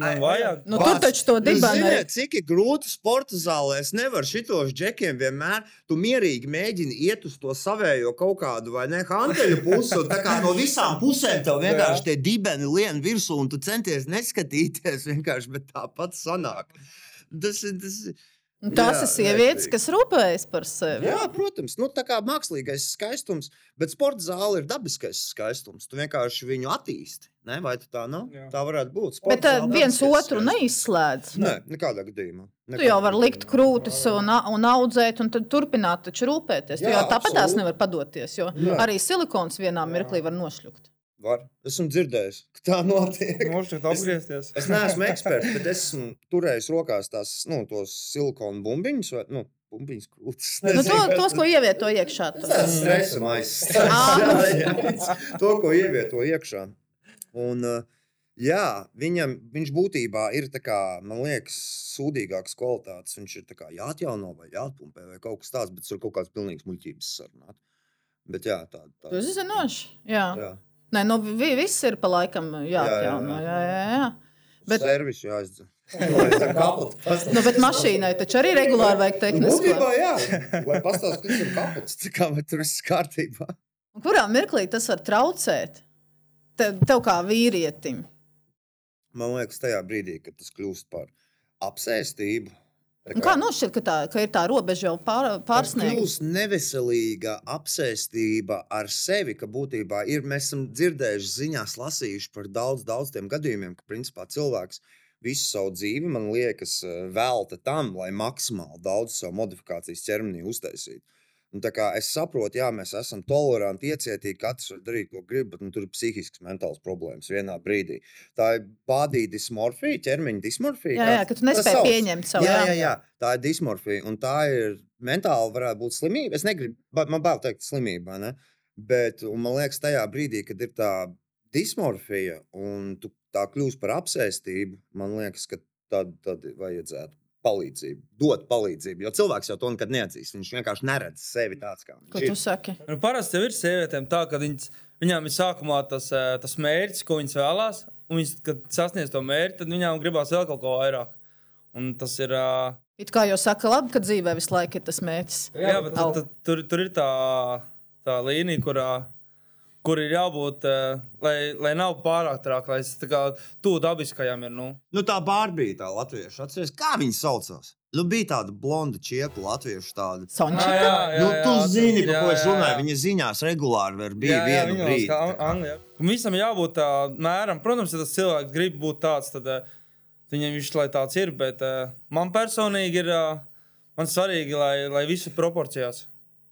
Nu, vajag. Nu, tur taču to Nu, dibenu ziniet, ir. cik ir grūti sporta zālē. Es nevaru šitos džekiem vienmēr. Tu mierīgi mēģini iet uz to savējo kaut kādu vai ne hanteļu pusi. un tā kā No visām pusēm tev vienkārši tie dibeni lien virsū, un tu centies neskatīties vienkārši, bet tāpat sanāk. Tas ir. Tas, ir- Tās Jā, ir sievietes, vajadzīgi. kas rūpējas par sevi. Jā, protams, nu, tā kā mākslīgais skaistums, bet sporta zāle ir dabiskais skaistums. Tu vienkārši viņu attīsti. Ne? Vai tu tā nav? Jā. Tā varētu būt. Sporta Bet tā, zāle viens otru skaistums. neizslēdz. Nē, nekādā gadījumā. Tu jau vari likt krūtis un, un audzēt, un tad turpināt taču rūpēties. Tu Jā, jau tāpat tās nevar padoties, jo Nē. arī silikons vienā mirklī var nošļukt. Var. Esmu dzirdējis, ka tā notiek. Nošķirt apgriezties. Es, es neesmu eksperts, *laughs* bet es esmu turējis rokās tās nu, tos silikonu bumbiņus. Vai, nu, bumbiņas krūtis. Nu, to, tos, ko ievieto iekšā. tas- ir stresa maisa. Ā. to, ko ievieto iekšā. Un, uh, jā, viņam, viņš būtībā ir, tā kā, man liekas, sūdīgāks kvalitātes. Viņš ir tā kā jāatjauno vai jāatpumpē vai kaut kas tāds, bet tas ir kaut kāds pilnīgs muļķības sarunāt. Bet jā, tā, tā. Tas ir zinoši. Jā. Jā. Nē, nu, vi, viss ir pa laikam jāatjauno. Jā, jā, jā. Bet, Servis jāizdzer. *laughs* nu, bet mašīnai taču arī regulāri vajag tehnisko. Būtībā, jā, lai pastāstītu, kas ir kaputs, tā kā vai tur viss kārtībā. Un Kurā mirklī tas var traucēt? Tev, tev kā vīrietim. Man liekas, tajā brīdī, kad tas kļūst par apsēstību, Un kā nošķirt, ka, tā, ka ir tā robeža jau pār, pārsniegta? kļūst neveselīga apsēstība ar sevi, ka būtībā ir, mēs esam dzirdējuši ziņās, lasījuši par daudz, daudz tiem gadījumiem, ka principā cilvēks visu savu dzīvi, man liekas, eh, velta tam, lai maksimāli daudz savu modifikācijas ķermenī uztaisītu. Un tā kā es saprotu, jā, mēs esam toleranti, iecietīgi, katrs var darīt, ko grib, bet nu, tur ir psihisks, mentāls problēmas vienā brīdī. Tā ir bādīja dismorfija, ķermeņa dismorfija. Jā, jā, ka tu tas nespēj sauc. pieņemt savu, Jā, jā. jā, tā ir dismorfija, un tā ir mentāli varētu būt slimība. Es negribu, man bail teikt, slimība, ne? Bet man liekas, tajā brīdī, kad ir tā dismorfija un tu tā kļūst par apsēstību, man liekas, ka tad, tad vajadzētu palīdzību, dot palīdzību. Jo cilvēks jau to nekad neatzīst. Viņš vienkārši neredz sevi tāds, kā viņš Ko ir. tu saki? Nu, parasti jau ir sievietēm tā, ka viņas, viņām ir sākumā tas, eh, tas mērķis, ko viņas vēlās, un viņas, kad sasniedz to mērķi, tad viņām gribās vēl kaut ko vairāk. Un tas ir. Uh, It kā jau saka, labi, ka dzīvē visu laiku ir tas mērķis. jā, bet tad, tad, tur, tur ir tā, tā līnija, kurā, kur ir jābūt, eh, lai, lai nav pārāk traki, lai tas tā kā tuvu dabiskajam ir. Nu. Nu, tā bārbija, tā latviešu. Atceries, kā viņi saucās? Nu, bija tāda blonda čieka, latviešu tāda. Sončika? Ah, jā, jā, nu, tu jā, zini, par jā, ko es jā, runāju. jā. Viņa ziņās regulāri var bija vienu viņa brīdi. valsts, tā kā Anglijā. Un Visam jābūt tādam mēram. Protams, ja tas cilvēks grib būt tāds, tad viņam viņš lai tāds ir. Bet man personīgi ir man svarīgi, lai, lai viss ir proporcijās.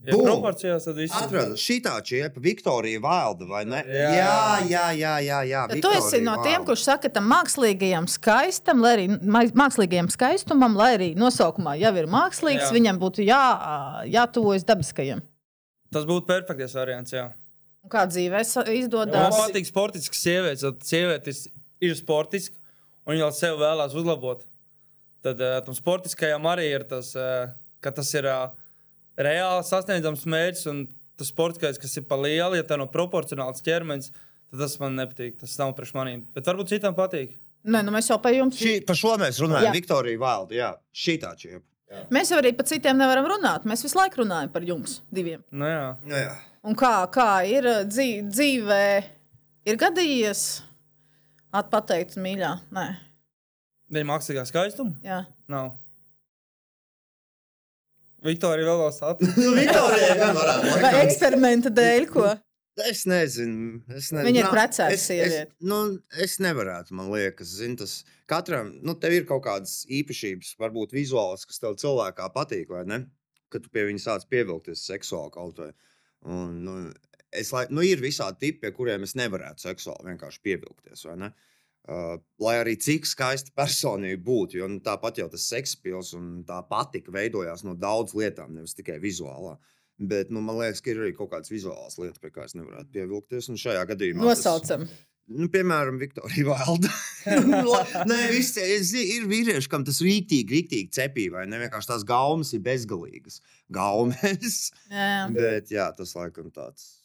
Ja proporcijās, tad viss ir- Atradu šitā čiepa, Viktorija Vailda, vai ne? Jā. Jā, jā, jā, jā. jā Tad tu esi no tiem, kurš saka, tam mākslīgajam skaistam, lai arī ma- mākslīgajam skaistumam, lai arī nosaukumā jau ir mākslīgs, Jā. jā. viņam būtu jā, jātuvojas dabiskajam. Tas būtu perfektais variants. Jā. Un Kā dzīvē sa- Man izdodas? patīk sportisks sievietes. Tad sieviete ir, sportiska un viņa sevi vēlās uzlabot. Tad uh, tam sportiskajam arī ir tas, uh, ka tas ir uh, reāli sasniedzams mērķis. Un tas sportiskais, kas ir pa lielu, ja tā nav proporcionāls ķermenis, tad tas man nepatīk. Tas nav priekš maniem. Bet varbūt citam patīk. Nē, nu mēs jau par jums. Šī, par šo mēs runājam, Jā. Viktorija Vailda. Jā, šitā čiepa. Mēs jau arī par citiem nevaram runāt. Mēs visu laiku runājam par jums diviem. Nu, jā. Nu, jā. Un kā, kā ir uh, dzī- dzīvē, ir gadījies atpateikt mīļā? Nē, Viņa mākslīgā skaistuma jā. nav. Viktorija vēl vēl stāv. Nu, *laughs* Viktorijai gan varētu Vai eksperimenta dēļ, ko? Es nezinu. Es nezinu. Viņa ir precēta es- sieviete. Es, nu, es nevarētu, man liekas, zin, tas katram, nu, tev ir kaut kādas īpašības, varbūt vizuālas, kas tev cilvēkā patīk, vai ne? Kad tu pie viņa sāc pievilkties seksuāli kaut vai. Un, nu, es, lai, nu, ir visādi tipi, pie kuriem es nevarētu seksuāli vienkārši pievilkties, vai ne? Uh, lai arī cik skaista personība būtu, jo nu, tāpat jau tas sekspils un tā patika veidojās no daudz lietām, nevis tikai vizuālā. Bet nu, man liekas, ka ir arī kaut kādas vizuālas lietas, pie kā es nevarētu pievilkties. Un šajā gadījumā tas- Nosaucam. Nu, piemēram, Viktorija Vailda. *laughs* Nē, visi, ir vīrieši, kam tas rītīgi, rītīgi cepī, vai ne? Vienkārši tās gaumas ir bezgalīgas. Gaumas. Jā, jā. Bet jā, tas laikam tāds.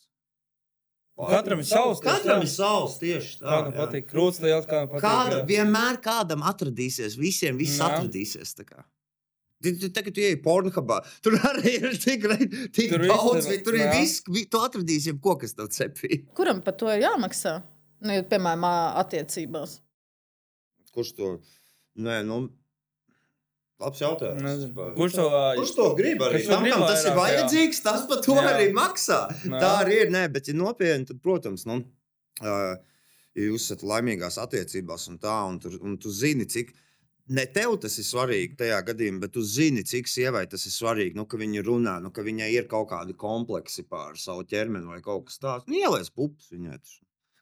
Katram ir savs. Katram ir savs tieši tā. Kādam jā. patīk krūts liels, kādam patīk. Kāda, jā. vienmēr kādam atradīsies, visiem viss Jā. atradīsies. Tagad, kad tu ej pornogrāfijā, tur arī ir tik, tik Tur daudz, vi- tur ir viss, vi- tu atradīsi jebko, kas tev cepī. Kuram par to ir jāmaksā? Nu, piemēram, attiecībās. Kurš to? Nē, nu, labs jautājums. Kurš to, Kurš to grib? Arī? Tam, grib tas ir vairāk, jā. vajadzīgs, tas par to Jā. arī maksā. Jā. Tā arī ir. Nē, bet, ja nopietni, tad, protams, nu, uh, ja jūs esat laimīgās attiecībās un tā, un, tur, un tu zini, cik. Ne tev tas ir svarīgi tajā gadījumā, bet tu zini, cik sievai tas ir svarīgi. Nu, ka viņa runā, nu, ka viņai ir kaut kādi kompleksi pār savu ķermeni vai kaut kas tāds. Nu, ieliec pupas viņai.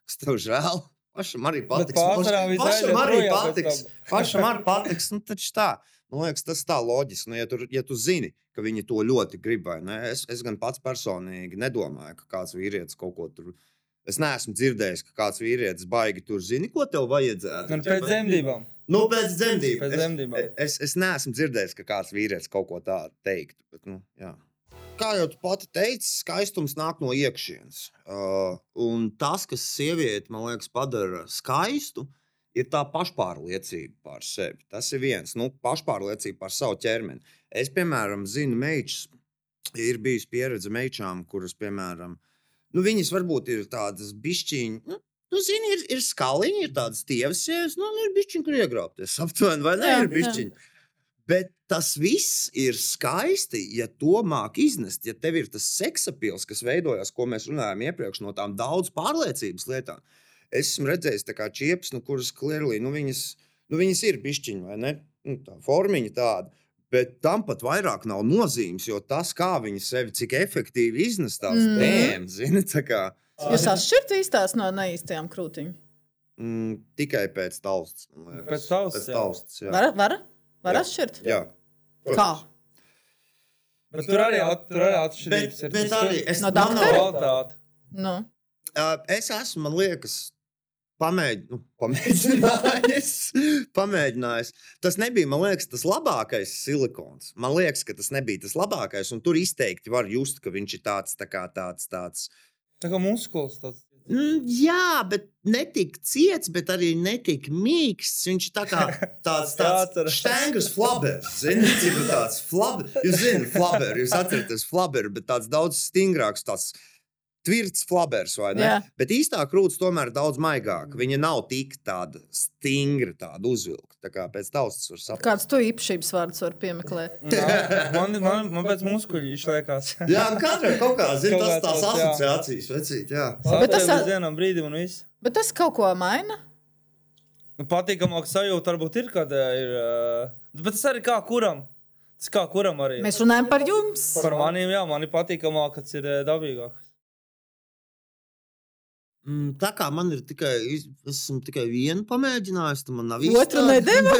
Kas tev žēl? Pašam arī patiks. Pašam arī patiks. Pašam arī patiks. Nu, taču tā. Man liekas, tas tā loģiski. Nu, ja, tu, ja tu zini, ka viņi to ļoti grib, vai ne? Es, es gan pats personīgi nedomāju, ka kāds vīrietis kaut ko tur. Es neesmu dzirdējis, ka kāds vīrietis baigi tur zina, ko tev vajadzētu. Nu, pēc dzemdībām. Nu, pēc dzemdībām. Pēc dzemdībām. Es, es, es neesmu dzirdējis, ka kāds vīrietis kaut ko tādu teiktu. Bet, nu, jā. Kā jau tu pati teici, skaistums nāk no iekšienes. Uh, un tas, kas sievieti, man liekas, padara skaistu, ir tā pašpārliecība par sevi. Tas ir viens, nu, pašpārliecība par savu ķermeni. Es, piemēram, zinu, meitas, ir bijusi pieredze meičām, kuras, piemēram, nu, viņas varbūt ir tādas bišķiņas. Nu, Nu, zini, ir, ir skaliņi, ir tādas tievas sievas, nu, ir bišķiņi, kur iegrābties. *laughs* Aptuveni, vai ne? Jā, ir bišķiņi. Bet tas viss ir skaisti, ja to māk iznest. Ja tev ir tas seksapils, kas veidojas, ko mēs runājām iepriekš, no tām daudz pārliecības lietām. Es esmu redzējis, tā kā čiepas, nu, kuras klirlī, nu, viņas, nu, viņas ir bišķiņi, vai ne? Nu, tā formiņa tāda. Bet tam pat vairāk nav nozīmes, jo tas, kā viņi sevi, cik efektīvi iznes tās Mm. tēmas, zini, tā kā. Jūs atšķirat īstās no neīstajām krūtiņām. Mm, tikai pēc taustas. Pēc taustas, jā. taustas jā. Var, var, var Jā. atšķirt? Jā. Kā? Bet tur arī, at- tur arī atšķirības Bet, ir. bet arī es, No nav-? Kvalitāte. Nu. Uh, es esmu, man liekas, pamēģinājis. Nu, *laughs* pamēģinājis, pamēģinājis. Tas nebija, man liekas, tas labākais silikons. Man liekas, ka tas nebija tas labākais. Un tur izteikti var just, ka viņš ir tāds, tā kā tāds. tāds Tā kā muskulis. Tāds. Mm, jā, bet ne tik ciets, bet arī ne tik mīksts. Viņš ir tā kā *laughs* tāds stangrs flabers. Ziniet, tāds flabers. Jūs zināt, flabers, jūs atceraties flabers, bet tāds daudz stingrāks, tāds tvirts flabers, vai ne? Jā. Bet īstā krūtis tomēr ir daudz maigāka. Viņa nav tik tāda stingra, tāda uzvilkta. Tā kā pēc taustas var saprast. Kāds tu īpašības vārds var piemeklēt? Man, man, man pēc muskuļu izliekās. Jā, katram kaut kā, zina, Kaut tas tās asociācijas, vecīt, jā. Bet tas- ir vienam brīdim un viss. Bet tas kaut ko maina. Nu, patīkamāk sajūta varbūt ir, kad eh, ir. eh, Bet tas arī kā kuram. Tas kā kuram arī. Mēs runājam par jums. Par maniem, jā, man ir patīkamāk, kas ir eh, dabīgāks. Mm, Tā kā man ir tikai, es esmu tikai vienu pamēģinājis, tad man nav Otru nedeva?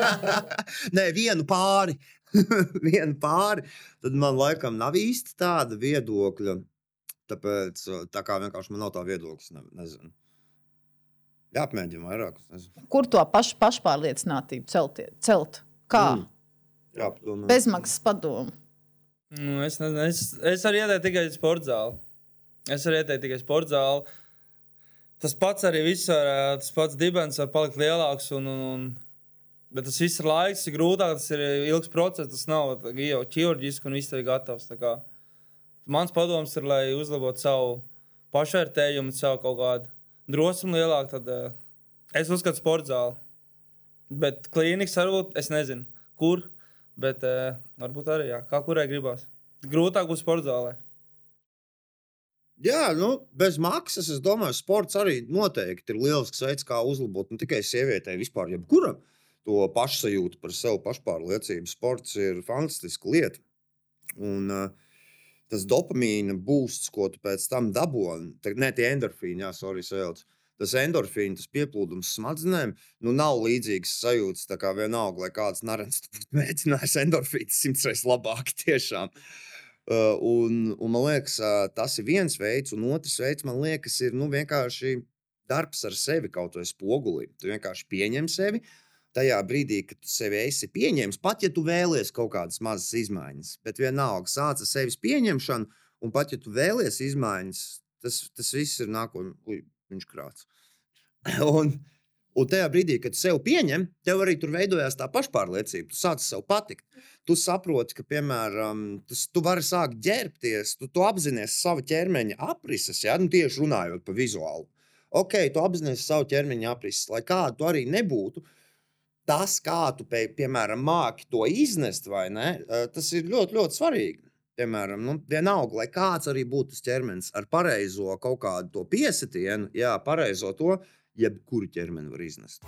*laughs* Nē, vienu pāri. *laughs* vienu pāri. Tad man laikam nav īsti tāda viedokļa. Tāpēc tā kā vienkārši man nav tā viedoklis, ne, nezinu. Jāapmēģina vairāk. es nezinu. Kur to pašu pašpārliecinātību celtie, celt? Kā? Mm. Jāpadomā. Bezmaksas padomu. Nu, es, nezinu, es, es arī ieteiktu tikai sporta zāli. Es arī ieteiktu tikai sporta zāli. Tas pats arī viss, var, tas pats dibens var palikt lielāks. Un, un, un, bet tas viss ir laiks, ir grūtāk, tas ir ilgs process. Tas nav jau ķirurģiski un viss ir gatavs. Mans padoms ir, lai uzlabotu savu pašvērtējumu, savu kaut kādu drosmi lielāku. Tad es uzskatu sporta zāli. Bet klīnikas varbūt es nezinu, kur. Bet varbūt arī, jā, kā kurai gribās. Grūtāk būs sporta zālē. Jā, nu, bez maksas, es domāju, sports arī noteikti ir lielisks veids, kā uzlabot ne tikai sievietei, vispār jebkuram to pašsajūtu par sevi, pašpārliecību. Sports ir fantastiska lieta. Un, uh, tas dopamīna būsts, ko tu pēc tam dabūji, ne tie endorfīni, jā, sorry, sajauc. Tas endorfīns, tas pieplūdums smadzenēm, nu nav līdzīgs sajūtas. Tā kā vienalga, lai kāds narens tu *laughs* būtu mēģinājis endorfīns simts reizes labāk, tiešām. Uh, un, un man liekas, uh, tas ir viens veids, un otrs veids, man liekas, ir nu, vienkārši darbs ar sevi kaut vai spogulī. Tu vienkārši pieņem sevi. Tajā brīdī, kad tu sevi esi pieņēmis, pat ja tu vēlies kaut kādas mazas izmaiņas, bet vienalga sāc ar sevis pieņemšanu, un pat ja tu vēlies izmaiņas, tas, tas viss ir. Ui, viņš krāts. *laughs* un, un tajā brīdī, kad sev pieņem, tev arī tur veidojās tā pašpārliecība. Tu sāc sev patikt. Tu saproti, ka, piemēram, tu, tu vari sākt ģērbties, tu, tu apzinājies savu ķermeņa aprises, ja nu, tieši runājot par vizuālu. Ok, tu apzinājies savu ķermeņa aprises, lai kāda tu arī nebūtu. Tas, kā tu, pie, piemēram, māki to iznest, vai ne, eh, tas ir ļoti, ļoti svarīgi. Piemēram, nu, vienalga, lai kāds arī būtu tas ķermenis ar pareizo kaut kādu to piesitienu, jā, pareizo to, jebkuru ķermeni var iznest.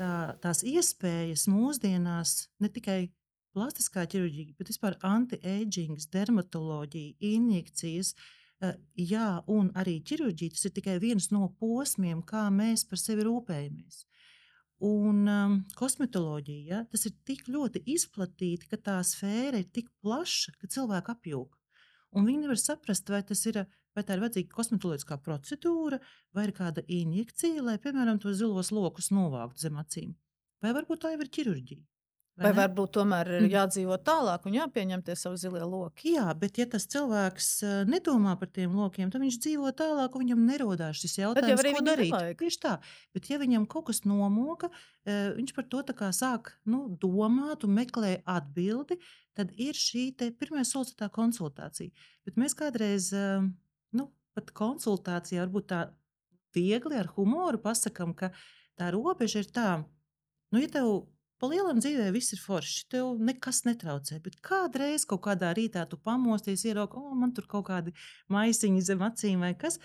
tā, tās iespējas mūsdienās ne tikai plastiskā ķirurģija, bet vispār anti-aging, dermatoloģija, injekcijas. eh, Jā, un arī ķirurģija tas ir tikai viens no posmiem, kā mēs par sevi rūpējamies. Un um, kosmetoloģija, ja, tas ir tik ļoti izplatīti, ka tā sfēra ir tik plaša, ka cilvēki apjūg. Un viņi nevar saprast, vai, tas ir, vai tā ir vajadzīga kosmetoloģiskā procedūra, vai ir kāda injekcija, lai, piemēram, to zilos lokus novāktu zem acīm. Vai varbūt tā jau ir ķirurģija. Vai ne? varbūt tomēr ir Mhm. jādzīvo tālāk un jāpieņem tie savi zilie loki? Jā, bet ja tas cilvēks eh, nedomā par tiem lokiem, tad viņš dzīvo tālāk, un viņam nerodās šis jau jautājums, arī ko darīt. nevajag. Tieši tā. Bet, ja viņam kaut kas nomoka, eh, viņš par to sāk nu, domāt un meklē atbildi, tad ir šī pirmā solis, tā konsultācija. Bet mēs kādreiz, eh, pat konsultācijā, varbūt tā viegli ar humoru pasakām, ka tā robeža ir tā, nu, ja tev Pa lielam dzīvē viss ir forši. Tev nekas netraucē. Bet kādreiz, kaut kādā rītā, tu pamosties, ieraugi, o, man tur kaut kādi maisiņi zem acīm vai kas.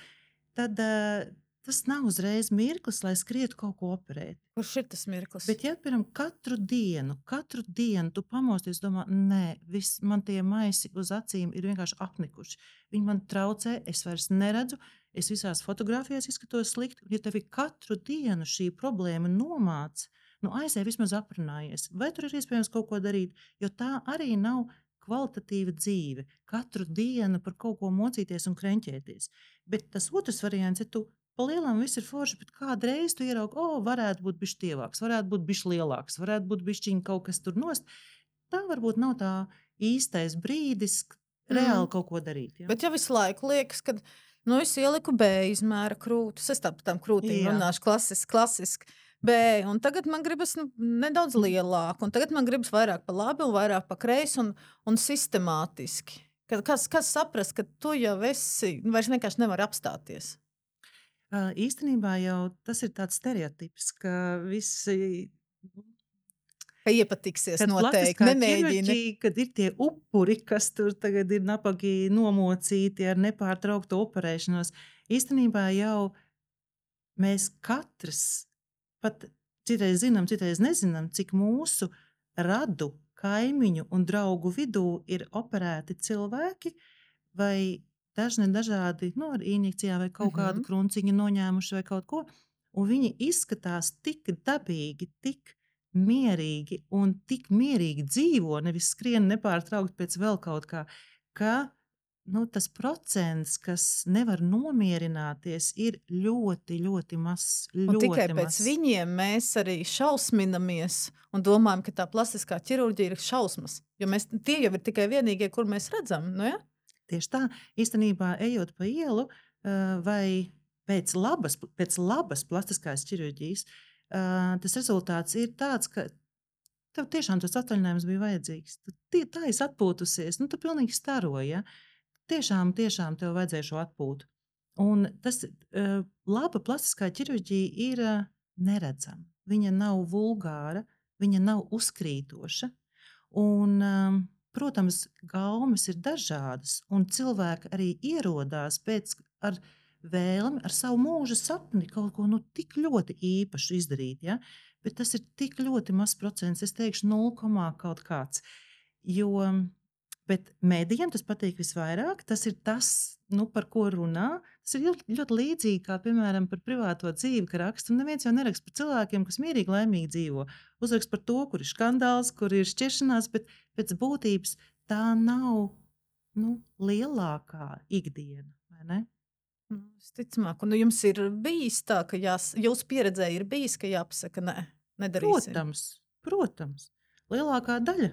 Tad uh, tas nav uzreiz mirklis, lai skrietu kaut ko operēt. Kurš ir tas mirklis? Bet, ja piemēram, katru dienu, katru dienu tu pamosties, domā, nē, viss, man tie maisi uz acīm ir vienkārši apnikuši. Viņi man traucē, es vairs neredzu, es visās fotografijās izskatos slikti. Un, ja tev ir katru dienu šī problēma nomāca, nu aizēj vismaz aprunājies. Vai tur ir iespējams kaut ko darīt? Jo tā arī nav kvalitatīva dzīve. Katru dienu par kaut ko mocīties un krenķēties. Bet tas otrs variants, ja tu palielam viss ir forši, bet kādreiz tu ieraugi, o, varētu būt bijis tievāks, varētu būt bijis lielāks, varētu būt bijis kaut kas tur nost. Tā varbūt nav tā īstais brīdis reāli Mm. kaut ko darīt. Ja? Bet ja visu laiku liekas, ka nu, es ieliku B izmēra krūtis, es tam tam krūtīm Jā. runāšu klasiski, klasiski. B, un tagad man gribas nu, nedaudz lielāku, un tagad man gribas vairāk pa labi un vairāk pa kreisi un, un sistemātiski. Kad, kas, kas saprast, ka tu jau esi, vairs vienkārši nevar apstāties? Īstenībā jau tas ir tāds stereotips, ka visi Ka iepatiksies Kad noteikti, nemēģini. Kad ir tie upuri, kas tur tagad ir nabaga nomocīti ar nepārtrauktu operēšanos, īstenībā jau mēs katrs, pat citreiz zinām, citreiz nezinām, cik mūsu radu, kaimiņu un draugu vidū ir operēti cilvēki vai dažni dažādi, nu, ar injekcijām vai kaut mm -hmm. kādu krunciņu noņēmuši vai kaut ko. Un viņi izskatās tik dabīgi, tik mierīgi un tik mierīgi dzīvo, nevis skrien nepārtraukti pēc vēl kaut kā, ka nu, tas procents, kas nevar nomierināties, ir ļoti, ļoti mazs. Un Ļoti tikai pēc mazs. viņiem mēs arī šausminamies un domājam, ka tā plastiskā ķirurģija ir šausmas. Jo mēs, tie jau ir tikai vienīgie, kur mēs redzam. Nu, ja? Tieši tā, īstenībā, ejot pa ielu, vai pēc labas, pēc labas plastiskās ķirurģijas, tas rezultāts ir tāds, ka tev tiešām tas atvaļinājums bija vajadzīgs. Tu tā esi atpūtusies, nu, tu pilnīgi staroji. Ja? Tiešām, tiešām tev vajadzēja šo atpūtu. Un tas laba plastiskā ķirurģija ir neredzama. Viņa nav vulgāra, viņa nav uzkrītoša. Un, um, protams, gaumas ir dažādas, un cilvēki arī ierodās pēc ar vēlmi, ar savu mūža sapni kaut ko nu, tik ļoti īpašu izdarīt. Ja? Bet tas ir tik ļoti mazs procents, es teikšu, 0, kaut kāds. Jo Bet mēdījiem tas patīk visvairāk. Tas ir tas, nu, par ko runā. Tas ir ļoti, ļoti līdzīgi kā, piemēram, par privāto dzīvi, ka raksta. Un neviens jau neraksta par cilvēkiem, kas mierīgi, laimīgi dzīvo. Uzrakst par to, kur ir skandāls, kur ir šķiršanās, bet pēc būtības tā nav nu, lielākā ikdiena. ne? Nu, Visticamāk, un jums ir bijis tā, ka jās, jūsu pieredzē ir bijis, ka jāpasaka, nē, nedarīsim. Protams, protams, lielākā daļa.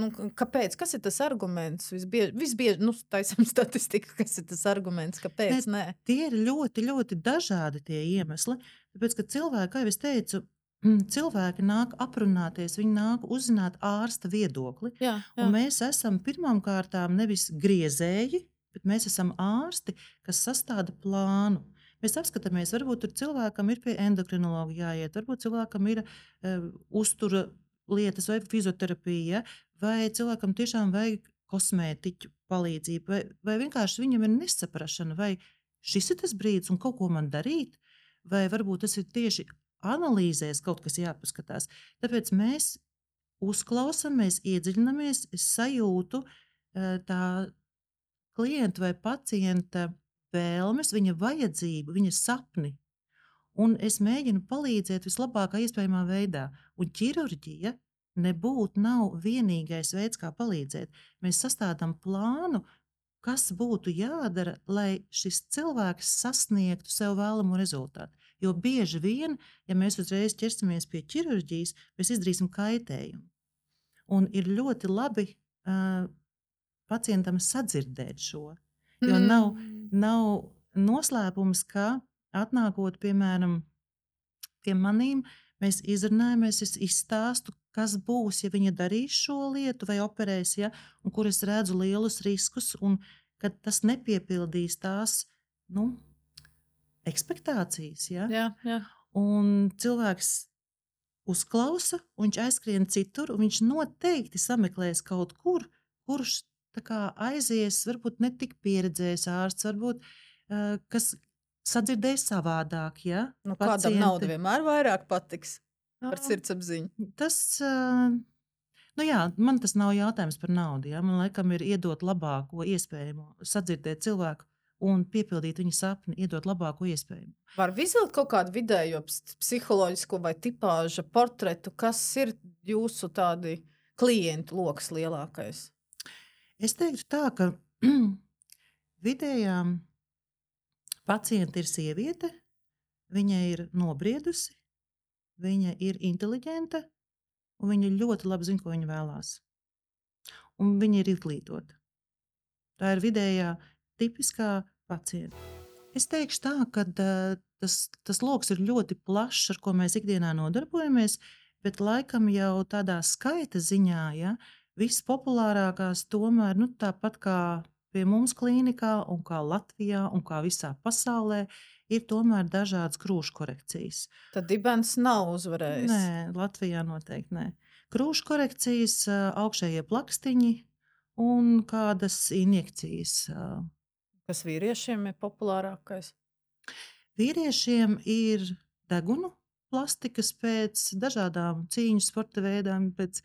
Nu, kāpēc? Kas ir tas arguments? Visbiež, visbiež, nu, taisam *laughs* statistiku, kas ir tas arguments, kāpēc nē? Tie ir ļoti, ļoti dažādi tie iemesli. Tāpēc, ka cilvēki, kā jau es teicu, cilvēki nāk aprunāties, viņi nāk uzzināt ārsta viedokli. Jā, jā. Mēs esam pirmām kārtām nevis griezēji, bet mēs esam ārsti, kas sastāda plānu. Mēs apskatāmies, varbūt tur cilvēkam ir pie endokrinologa jāiet, varbūt cilvēkam ir uh, uztura lietas vai fizioterapija, vai cilvēkam tiešām vajag kosmētiķu palīdzību, vai, vai vienkārši viņam ir nesaprašana, vai šis ir tas brīdis, un kaut ko man darīt, vai varbūt tas ir tieši analīzēs kaut kas jāpaskatās. Tāpēc mēs uzklausām, mēs iedziļināmies, es sajūtu eh, tā klienta vai pacienta vēlmes, viņa vajadzību, viņa sapni. Un es mēģinu palīdzēt vislabākā iespējamā veidā. Un ķirurģija nebūtu nav vienīgais veids, kā palīdzēt. Mēs sastādām plānu, kas būtu jādara, lai šis cilvēks sasniegtu sev vēlamo rezultātu. Jo bieži vien, ja mēs uzreiz ķersimies pie ķirurģijas, mēs izdarīsim kaitējumu. Un ir ļoti labi uh, pacientam sadzirdēt šo. Jo Mm. nav, nav noslēpums, ka atnākot, piemēram, pie maniem, mēs izrunājamies, es izstāstu, kas būs, ja viņa darīs šo lietu vai operēs, ja, un kur es redzu lielus riskus, un kad tas nepiepildīs tās nu, ekspektācijas. Ja. Jā, jā. Un cilvēks uzklausa, un viņš aizskrien citur, un viņš noteikti sameklēs kaut kur, kurš kā aizies, varbūt ne tik pieredzējis ārsts, varbūt uh, kas sadzirdēs savādāk. Ja? Nu, kādam nauda vienmēr vairāk patiks par Jā. sirdsapziņu. Tas, uh, nu jā, man tas nav jautājums par naudu. Ja? Man liekas, ir iedot labāko iespējamo, sadzirdēt cilvēku un piepildīt viņa sapni, iedot labāko iespējamo. Var izvilkt kaut kādu vidējo ps- psiholoģisko vai tipāža portretu, kas ir jūsu tādi klientu lokus lielākais? Es teiktu tā, ka *clears throat* vidējā pacienta ir sieviete, viņa ir nobriedusi, viņa ir inteliģenta, un viņa ļoti labi zina, ko viņa vēlās. Un viņa ir izglītota. Tā ir vidējā, tipiskā pacienta. Es teikšu tā, ka tas, tas lokus ir ļoti plašs, ar ko mēs ikdienā nodarbojamies, bet laikam jau tādā skaita ziņā, ja, vispopulārākās tomēr nu, tāpat kā pie mums klīnikā, un kā Latvijā, un kā visā pasaulē, ir tomēr dažādas krūšu korekcijas. Tad dibens nav uzvarējis. Nē, Latvijā noteikti nē. Krūšu korekcijas, augšējie plakstiņi un kādas injekcijas. Kas vīriešiem ir populārākais? Vīriešiem ir degunu plastikas pēc dažādām cīņu sporta veidām, pēc,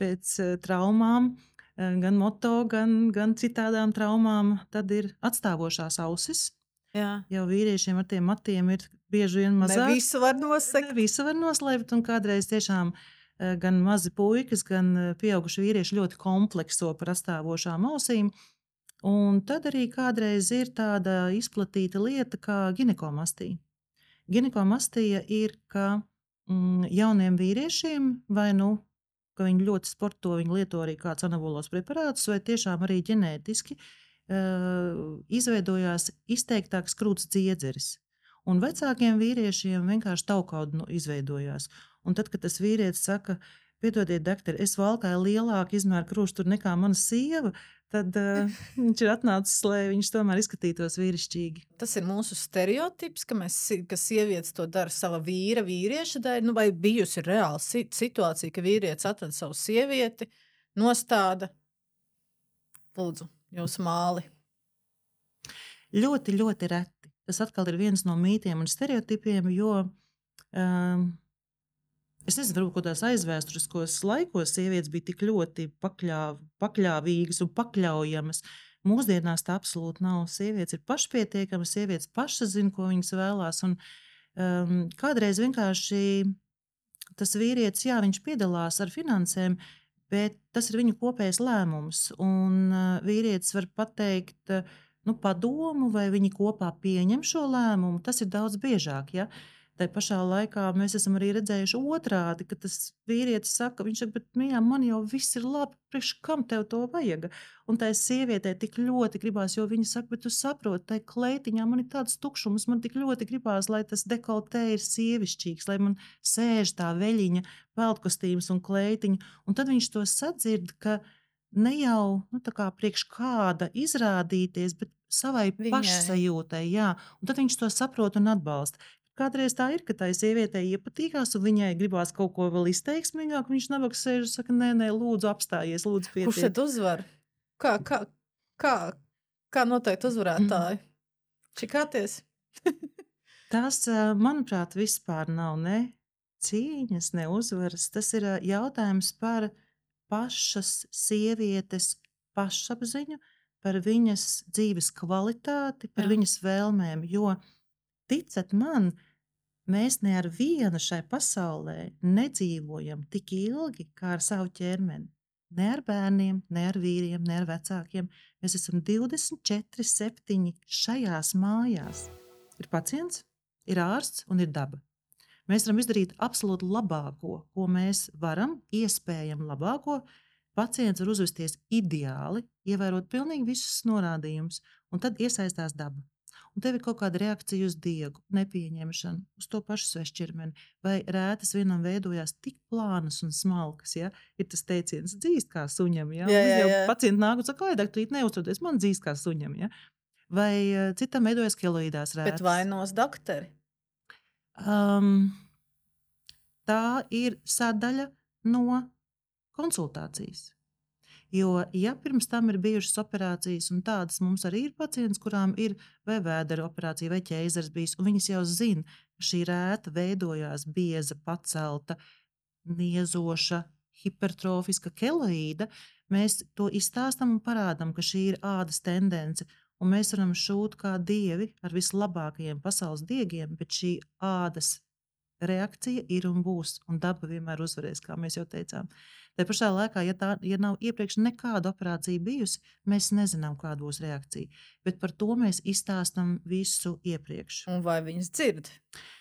pēc eh, traumām, eh, gan moto, gan, gan citādām traumām. Tad ir atstāvošās ausis. Jā. Jau vīriešiem ar tiem matiem ir bieži vien mazāk. Ne visu var. Ne visu var noslēpt, un kādreiz tiešām eh, gan mazi puikas, gan pieauguši vīrieši ļoti komplekso par atstāvošām ausīm. Un tad arī kādreiz ir tāda izplatīta lieta kā ginekomastija. Ginekomastija ir, ka mm, jauniem vīriešiem vai nu ka viņi ļoti sporto, viņi lieto arī kādus anabolos preparātus, vai tiešām arī ģenētiski uh, izveidojās izteiktāks krūts dziedzeris. Un vecākiem vīriešiem vienkārši taukauda nu, izveidojās. Un tad, kad tas vīrietis saka, piedodiet, doktor, es valkāju lielāku izmēru krūstu nekā mana sieva, tad uh, *laughs* viņš ir atnācis, lai viņš tomēr izskatītos vīrišķīgi. Tas ir mūsu stereotips, ka, mēs, ka sievietes to dara sava vīra, vīrieša dēļ. Nu, vai bijusi reāla situācija, ka vīrietis atrada savu sievieti, nostāda lūdzu, jūsu māli? Ļoti, ļoti reti. Tas atkal ir viens no mītiem un stereotipiem, jo um, es nezinu, varbūt kaut kādās aizvēsturiskos laikos sievietes bija tik ļoti pakļāv, pakļāvīgas un pakļaujamas. Mūsdienās tā absolūti nav. Sievietes ir pašpietiekamas, sievietes pašas zina, ko viņas vēlās. Un, um, kādreiz vienkārši tas vīrietis, jā, viņš piedalās ar finansēm, bet tas ir viņu kopējs lēmums. Un uh, vīrietis var pateikt, uh, nu, padomu, vai viņi kopā pieņem šo lēmumu. Tas ir daudz biežāk. Ja? Tā pašā laikā mēs esam arī redzējuši otrādi, ka tas vīrietis saka, viņš saka, bet mīļā, man jau viss ir labi, priekš kam tev to vajag? Un tā sievietē tik ļoti gribās, jo viņa saka, bet tu saproti, tai kleitiņā man ir tāds tukšums, man tik ļoti gribās, lai tas dekoltē ir sievišķīgs, lai man sēž tā veļiņa, peltkostīms un kleitiņa. Un tad viņš to sadzird, ka ne jau nu, kā priekš kāda izrādīties, bet savai Viņai. pašsajūtai. Jā. Un tad viņš to saprot un atbalsta. Kādreiz tā ir, ka tai sievietei iepatīkās, un viņai gribās kaut ko vēl izteiksmīgāk. Viņš nabaga sēž un saka, nē, nē, lūdzu, apstājies, lūdzu, pietiek. Kurš tad uzvar? Kā, kā, kā, kā noteikti uzvarētāji? Čikāties? *laughs* Tas, ā, manuprāt, vispār nav ne cīņas, ne uzvaras. Tas ir ā, jautājums par pašas sievietes pašapziņu, par viņas dzīves kvalitāti, par Jā. viņas vēlmēm. Jo, ticat man, mēs ne ar vienu šai pasaulē nedzīvojam tik ilgi kā ar savu ķermeni. Ne ar bērniem, ne ar vīriem, ne ar vecākiem. Mēs esam 24, 7 šajās mājās. Ir pacients, ir ārsts un ir daba. Mēs varam izdarīt absolūti labāko, ko mēs varam, iespējami labāko. Pacients var uzvesties ideāli, ievērot pilnīgi visus norādījumus, un tad iesaistās daba. Un tev ir kaut kāda reakcija uz diegu, nepieņemšanu, uz to pašu svešķirmeni, vai rētas vienam veidojās tik plānas un smalkas. Ja? Ir tas teiciens, dzīst kā suņam. Ja? Jā, Un jā, jau jā. Pacienti nāk un saka, lai doktorīt neuztroties, man dzīst kā suņam. Ja? Vai eh, citam veidojas keloīdās rētas. Bet vainos doktori. Um, tā ir sadaļa no konsultācijas. Jo, ja pirms tam ir bijušas operācijas, un tādas mums arī ir pacients, kurām ir vai vēdera operācija, vai ķēzars bijis, un viņas jau zina, ka šī rēta veidojās bieza, pacelta, niezoša, hipertrofiska keloīda, mēs to izstāstam un parādām, ka šī ir ādas tendence. Un mēs varam šūt kā dievi ar vislabākajiem pasaules diegiem, bet šī ādas reakcija ir un būs, un daba vienmēr uzvarēs, kā mēs jau teicām. Tā pašā laikā, ja, tā, ja nav iepriekš nekāda operācija bijusi, mēs nezinām, kāda būs reakcija. Bet par to mēs izstāstām visu iepriekš. Un vai viņas dzird?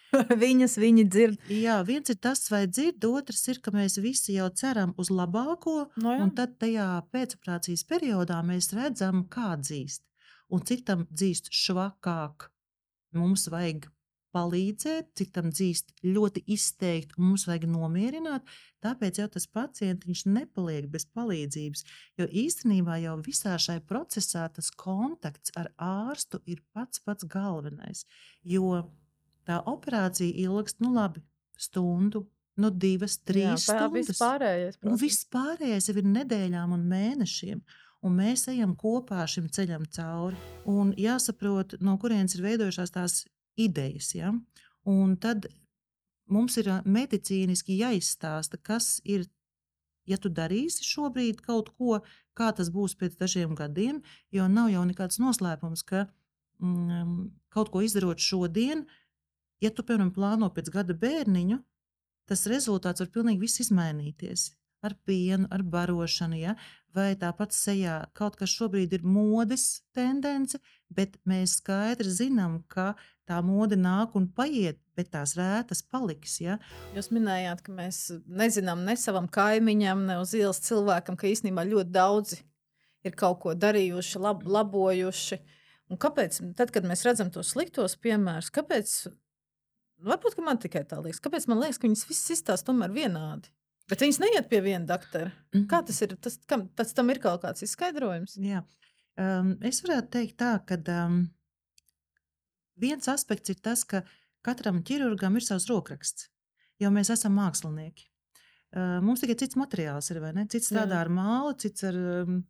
*laughs* Viņas viņi dzird. Jā, viens ir tas, vai dzird, otrs ir, ka mēs visi jau ceram uz labāko, No jā. un tad tajā pēcoperācijas periodā mēs redzam, kā dzīst. Un cik tam dzīst švakāk, mums vajag palīdzēt, cik tam dzīst ļoti izteikti, un mums vajag nomierināt. Tāpēc jau tas pacients nepaliek bez palīdzības. Jo īstenībā jau visā šajā procesā tas kontakts ar ārstu ir pats pats galvenais. Jo tā operācija ilgst, nu labi, stundu, nu divas, trīs Jā, stundas. viss pārējais, Un protams. viss pārējais jau ir nedēļām un mēnešiem. Un mēs ejam kopā šim ceļam cauri. Un jāsaprot, no kurienes ir veidojušās tās idejas. Ja? Un tad mums ir medicīniski jāizstāsta, kas ir, ja tu darīsi šobrīd kaut ko, kā tas būs pēc dažiem gadiem, jo nav jau nekāds noslēpums, ka mm, kaut ko izdarot šodien, ja tu, piemēram, plāno pēc gada bērniņu, tas rezultāts var pilnīgi viss izmainīties. Ar pienu, ar barošanu, ja? vai tāpat sejā kaut kas šobrīd ir modes tendence, bet mēs skaidri zinām, ka tā mode nāk un paiet, bet tās rētas paliks. Ja? Jūs minējāt, ka mēs nezinām ne savam kaimiņam, ne uz ielas cilvēkam, ka īstenībā ļoti daudzi ir kaut ko darījuši, lab, labojuši. Un kāpēc, tad, kad mēs redzam tos sliktos piemērus, kāpēc, varbūt ka man tikai tā liekas, kāpēc man liekas, ka viņas visas izstāsta tomēr vienādi? Bet viņas neiet pie viena doktora. Kā tas ir? Tas, kam, tas tam ir kaut kāds izskaidrojums. Jā. Um, es varētu teikt, tā, ka um, viens aspekts ir tas, ka katram ķirurgam ir savs rokraksts, jo mēs esam mākslinieki. Uh, mums tikai cits materiāls ir, vai ne? Cits strādā Jā. ar mālu, cits ar um,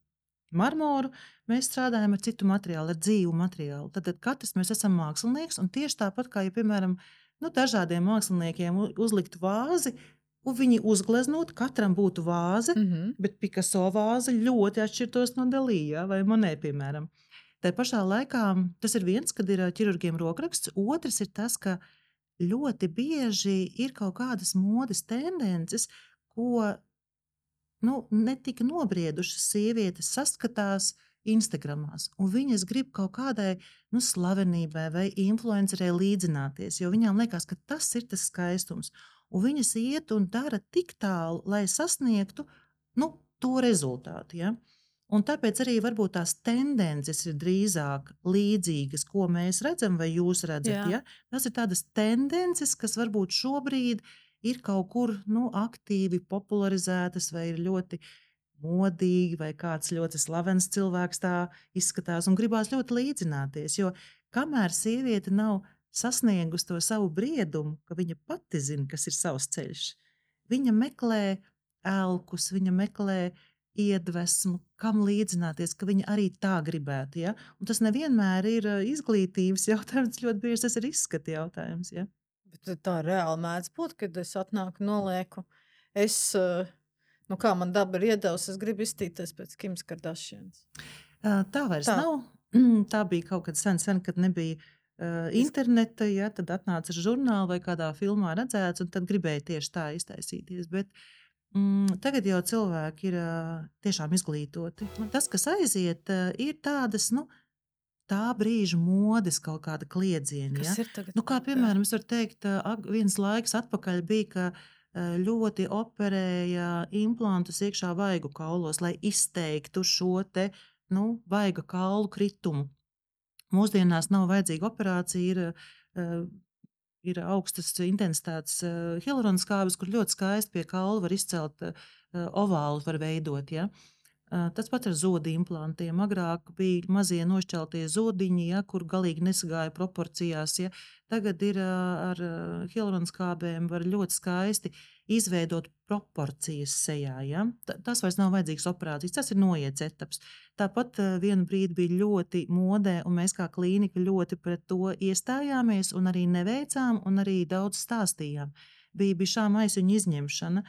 marmoru. Mēs strādājam ar citu materiālu, ar dzīvu materiālu. Tad, tad katrs mēs esam mākslinieks, un tieši tāpat kā, ja, piemēram, nu, dažādiem māksliniekiem uzliktu vāzi, un viņi uzgleznot, katram būtu vāze, Mm mm -hmm. bet Picasso vāze ļoti atšķirtos no Dalīja vai Monē, piemēram. Tā pašā laikā tas ir viens, kad ir ķirurgiem rokraksts, otrs ir tas, ka ļoti bieži ir kaut kādas modes tendences, ko nu, netika nobriedušas sievietes saskatās Instagramās, un viņas grib kaut kādai nu, slavenībai vai influencerei līdzināties, jo viņām liekas, ka tas ir tas skaistums. Un viņas iet un dara tik tālu, lai sasniegtu nu, to rezultātu. Ja? Un tāpēc arī tās tendences ir drīzāk līdzīgas, ko mēs redzam, vai jūs redzat. Jā. Ja? Tas ir tādas tendences, kas varbūt šobrīd ir kaut kur nu, aktīvi popularizētas vai ir ļoti modīgi, vai kāds ļoti slavens cilvēks tā izskatās un gribās ļoti līdzināties. Jo kamēr sieviete nav sasniegusi to savu briedumu, ka viņa pati zina, kas ir savs ceļš, viņa meklē elkus, viņa meklē iedvesmu, kam līdzināties, ka viņa arī tā gribētu. Ja? Un tas nevienmēr ir izglītības *laughs* jautājums, ļoti bieži tas ir izskata jautājums. Ja? Bet tā reāli mēdz būt, kad es atnāku, nolieku. Es, nu kā man daba ir iedavusi, es gribu iztīties pēc Kimas Kardashians. Tā vairs Tā. nav. *clears throat* Tā bija kaut kad sen, sen kad nebija interneta. Ja, tad atnāca ar žurnālu vai kādā filmā redzēts, un tad gribēja tieši tā iztaisīties. Bet, mm, tagad jau cilvēki ir uh, tiešām izglītoti. Un Tas, kas aiziet, uh, ir tādas. Nu, Tā brīža modes kaut kāda kliedziena. Ja? Nu, kā piemēram, es varu teikt, viens laiks atpakaļ bija, ka ā, ļoti operēja implantus iekšā vaigu kaulos, lai izteiktu šo te nu, vaiga kaulu kritumu. Mūsdienās nav vajadzīga operācija, ir, ā, ir augstas intensitātes hialuronskābes, kur ļoti skaisti pie kaula var izcelt ā, ovālu, var veidot. Ja? Ā, Tas pats ar zodu implantiem. Agrāk bija mazie nošķeltie zodiņi, ja, kur galīgi nesagāja proporcijās. Ja. Tagad ir ā, ar hialuronskābēm, var ļoti skaisti izveidot proporcijas sejā. Ja. Ta- Tas vairs nav vajadzīgs operācijas, tas ir noiets etaps. Tāpat vienu brīdi bija ļoti modē, un mēs kā klīnika ļoti pret to iestājāmies, un arī neveicām, un arī daudz stāstījām. Bija bišā maisiņu izņemšana.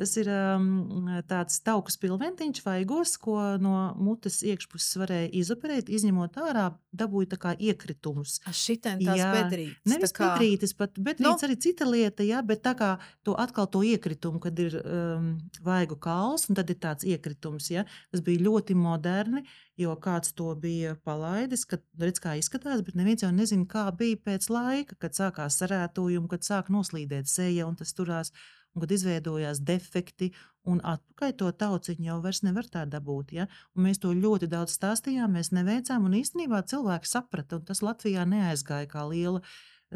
Tas ir um, tāds tauku spilventiņš, vaigos, ko no mutes iekšpuses varēja izoperēt, izņemot ārā, dabūja tā kā iekritumus. Šitien tās bedrītes, Nevis tā kā- bedrītes, bet bedrītes Nu. no. arī cita lieta, jā, bet tā kā to atkal to iekritumu, kad ir um, vaigu kauls, un tad ir tāds iekritums, jā, tas bija ļoti moderni, jo kāds to bija palaidis, kad redz, kā izskatās, bet neviens jau nezina, kā bija pēc laika, kad sākās sarētojumi, kad sāk noslīdēt seja un tas turās. Un kad izveidojās defekti, un atpakaļ to tauciņu jau vairs nevar tā dabūt. Ja? Un mēs to ļoti daudz stāstījām, mēs neveicām, un īstenībā cilvēki saprata, un tas Latvijā neaizgāja kā liela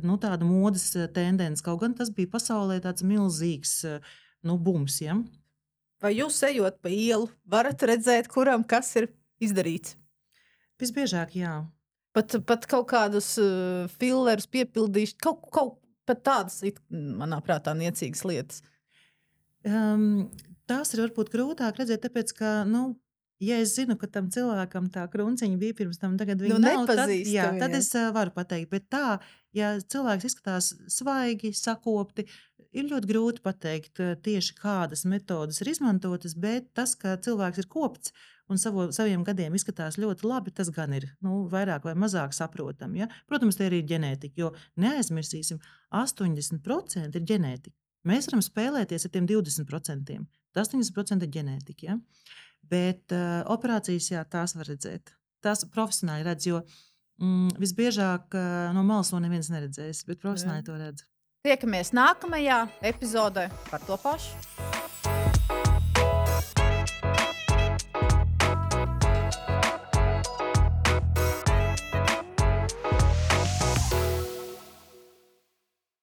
nu, modes eh, tendence. Kaut gan tas bija pasaulē tāds milzīgs eh, nu, bums. Ja? Vai jūs ejot pa ielu, varat redzēt, kuram kas ir izdarīts? Visbiežāk, jā. Pat, pat kaut kādus uh, fillerus piepildīšu, kaut, kaut pat tādas, it, manā prātā, niecīgas lietas. Um, tās ir varbūt grūtāk redzēt, tāpēc ka. Nu, Ja es zinu, ka tam cilvēkam tā krunciņa bija pirms tam, tagad viņa Nu, nav, tad, jā, tad es uh, varu pateikt. Bet tā, ja cilvēks izskatās svaigi, sakopti, Ir ļoti grūti pateikt eh, tieši kādas metodas ir izmantotas, bet tas, ka cilvēks ir kopts un savo, saviem gadiem izskatās ļoti labi, tas gan ir nu, vairāk vai mazāk saprotami. Ja? Protams, tie arī ir ģenētika, jo neaizmirsīsim, 80% ir ģenētika. Mēs varam spēlēties ar tiem 20%. Tas 80% ir ģenētika. Ja? Bet uh, operācijas, jā, tās var redzēt. Tās profesionāli redz, jo mm, visbiežāk uh, no malas to neviens neredzēs, bet profesionāli to redz. Tiekamies nākamajā epizodē par to pašu.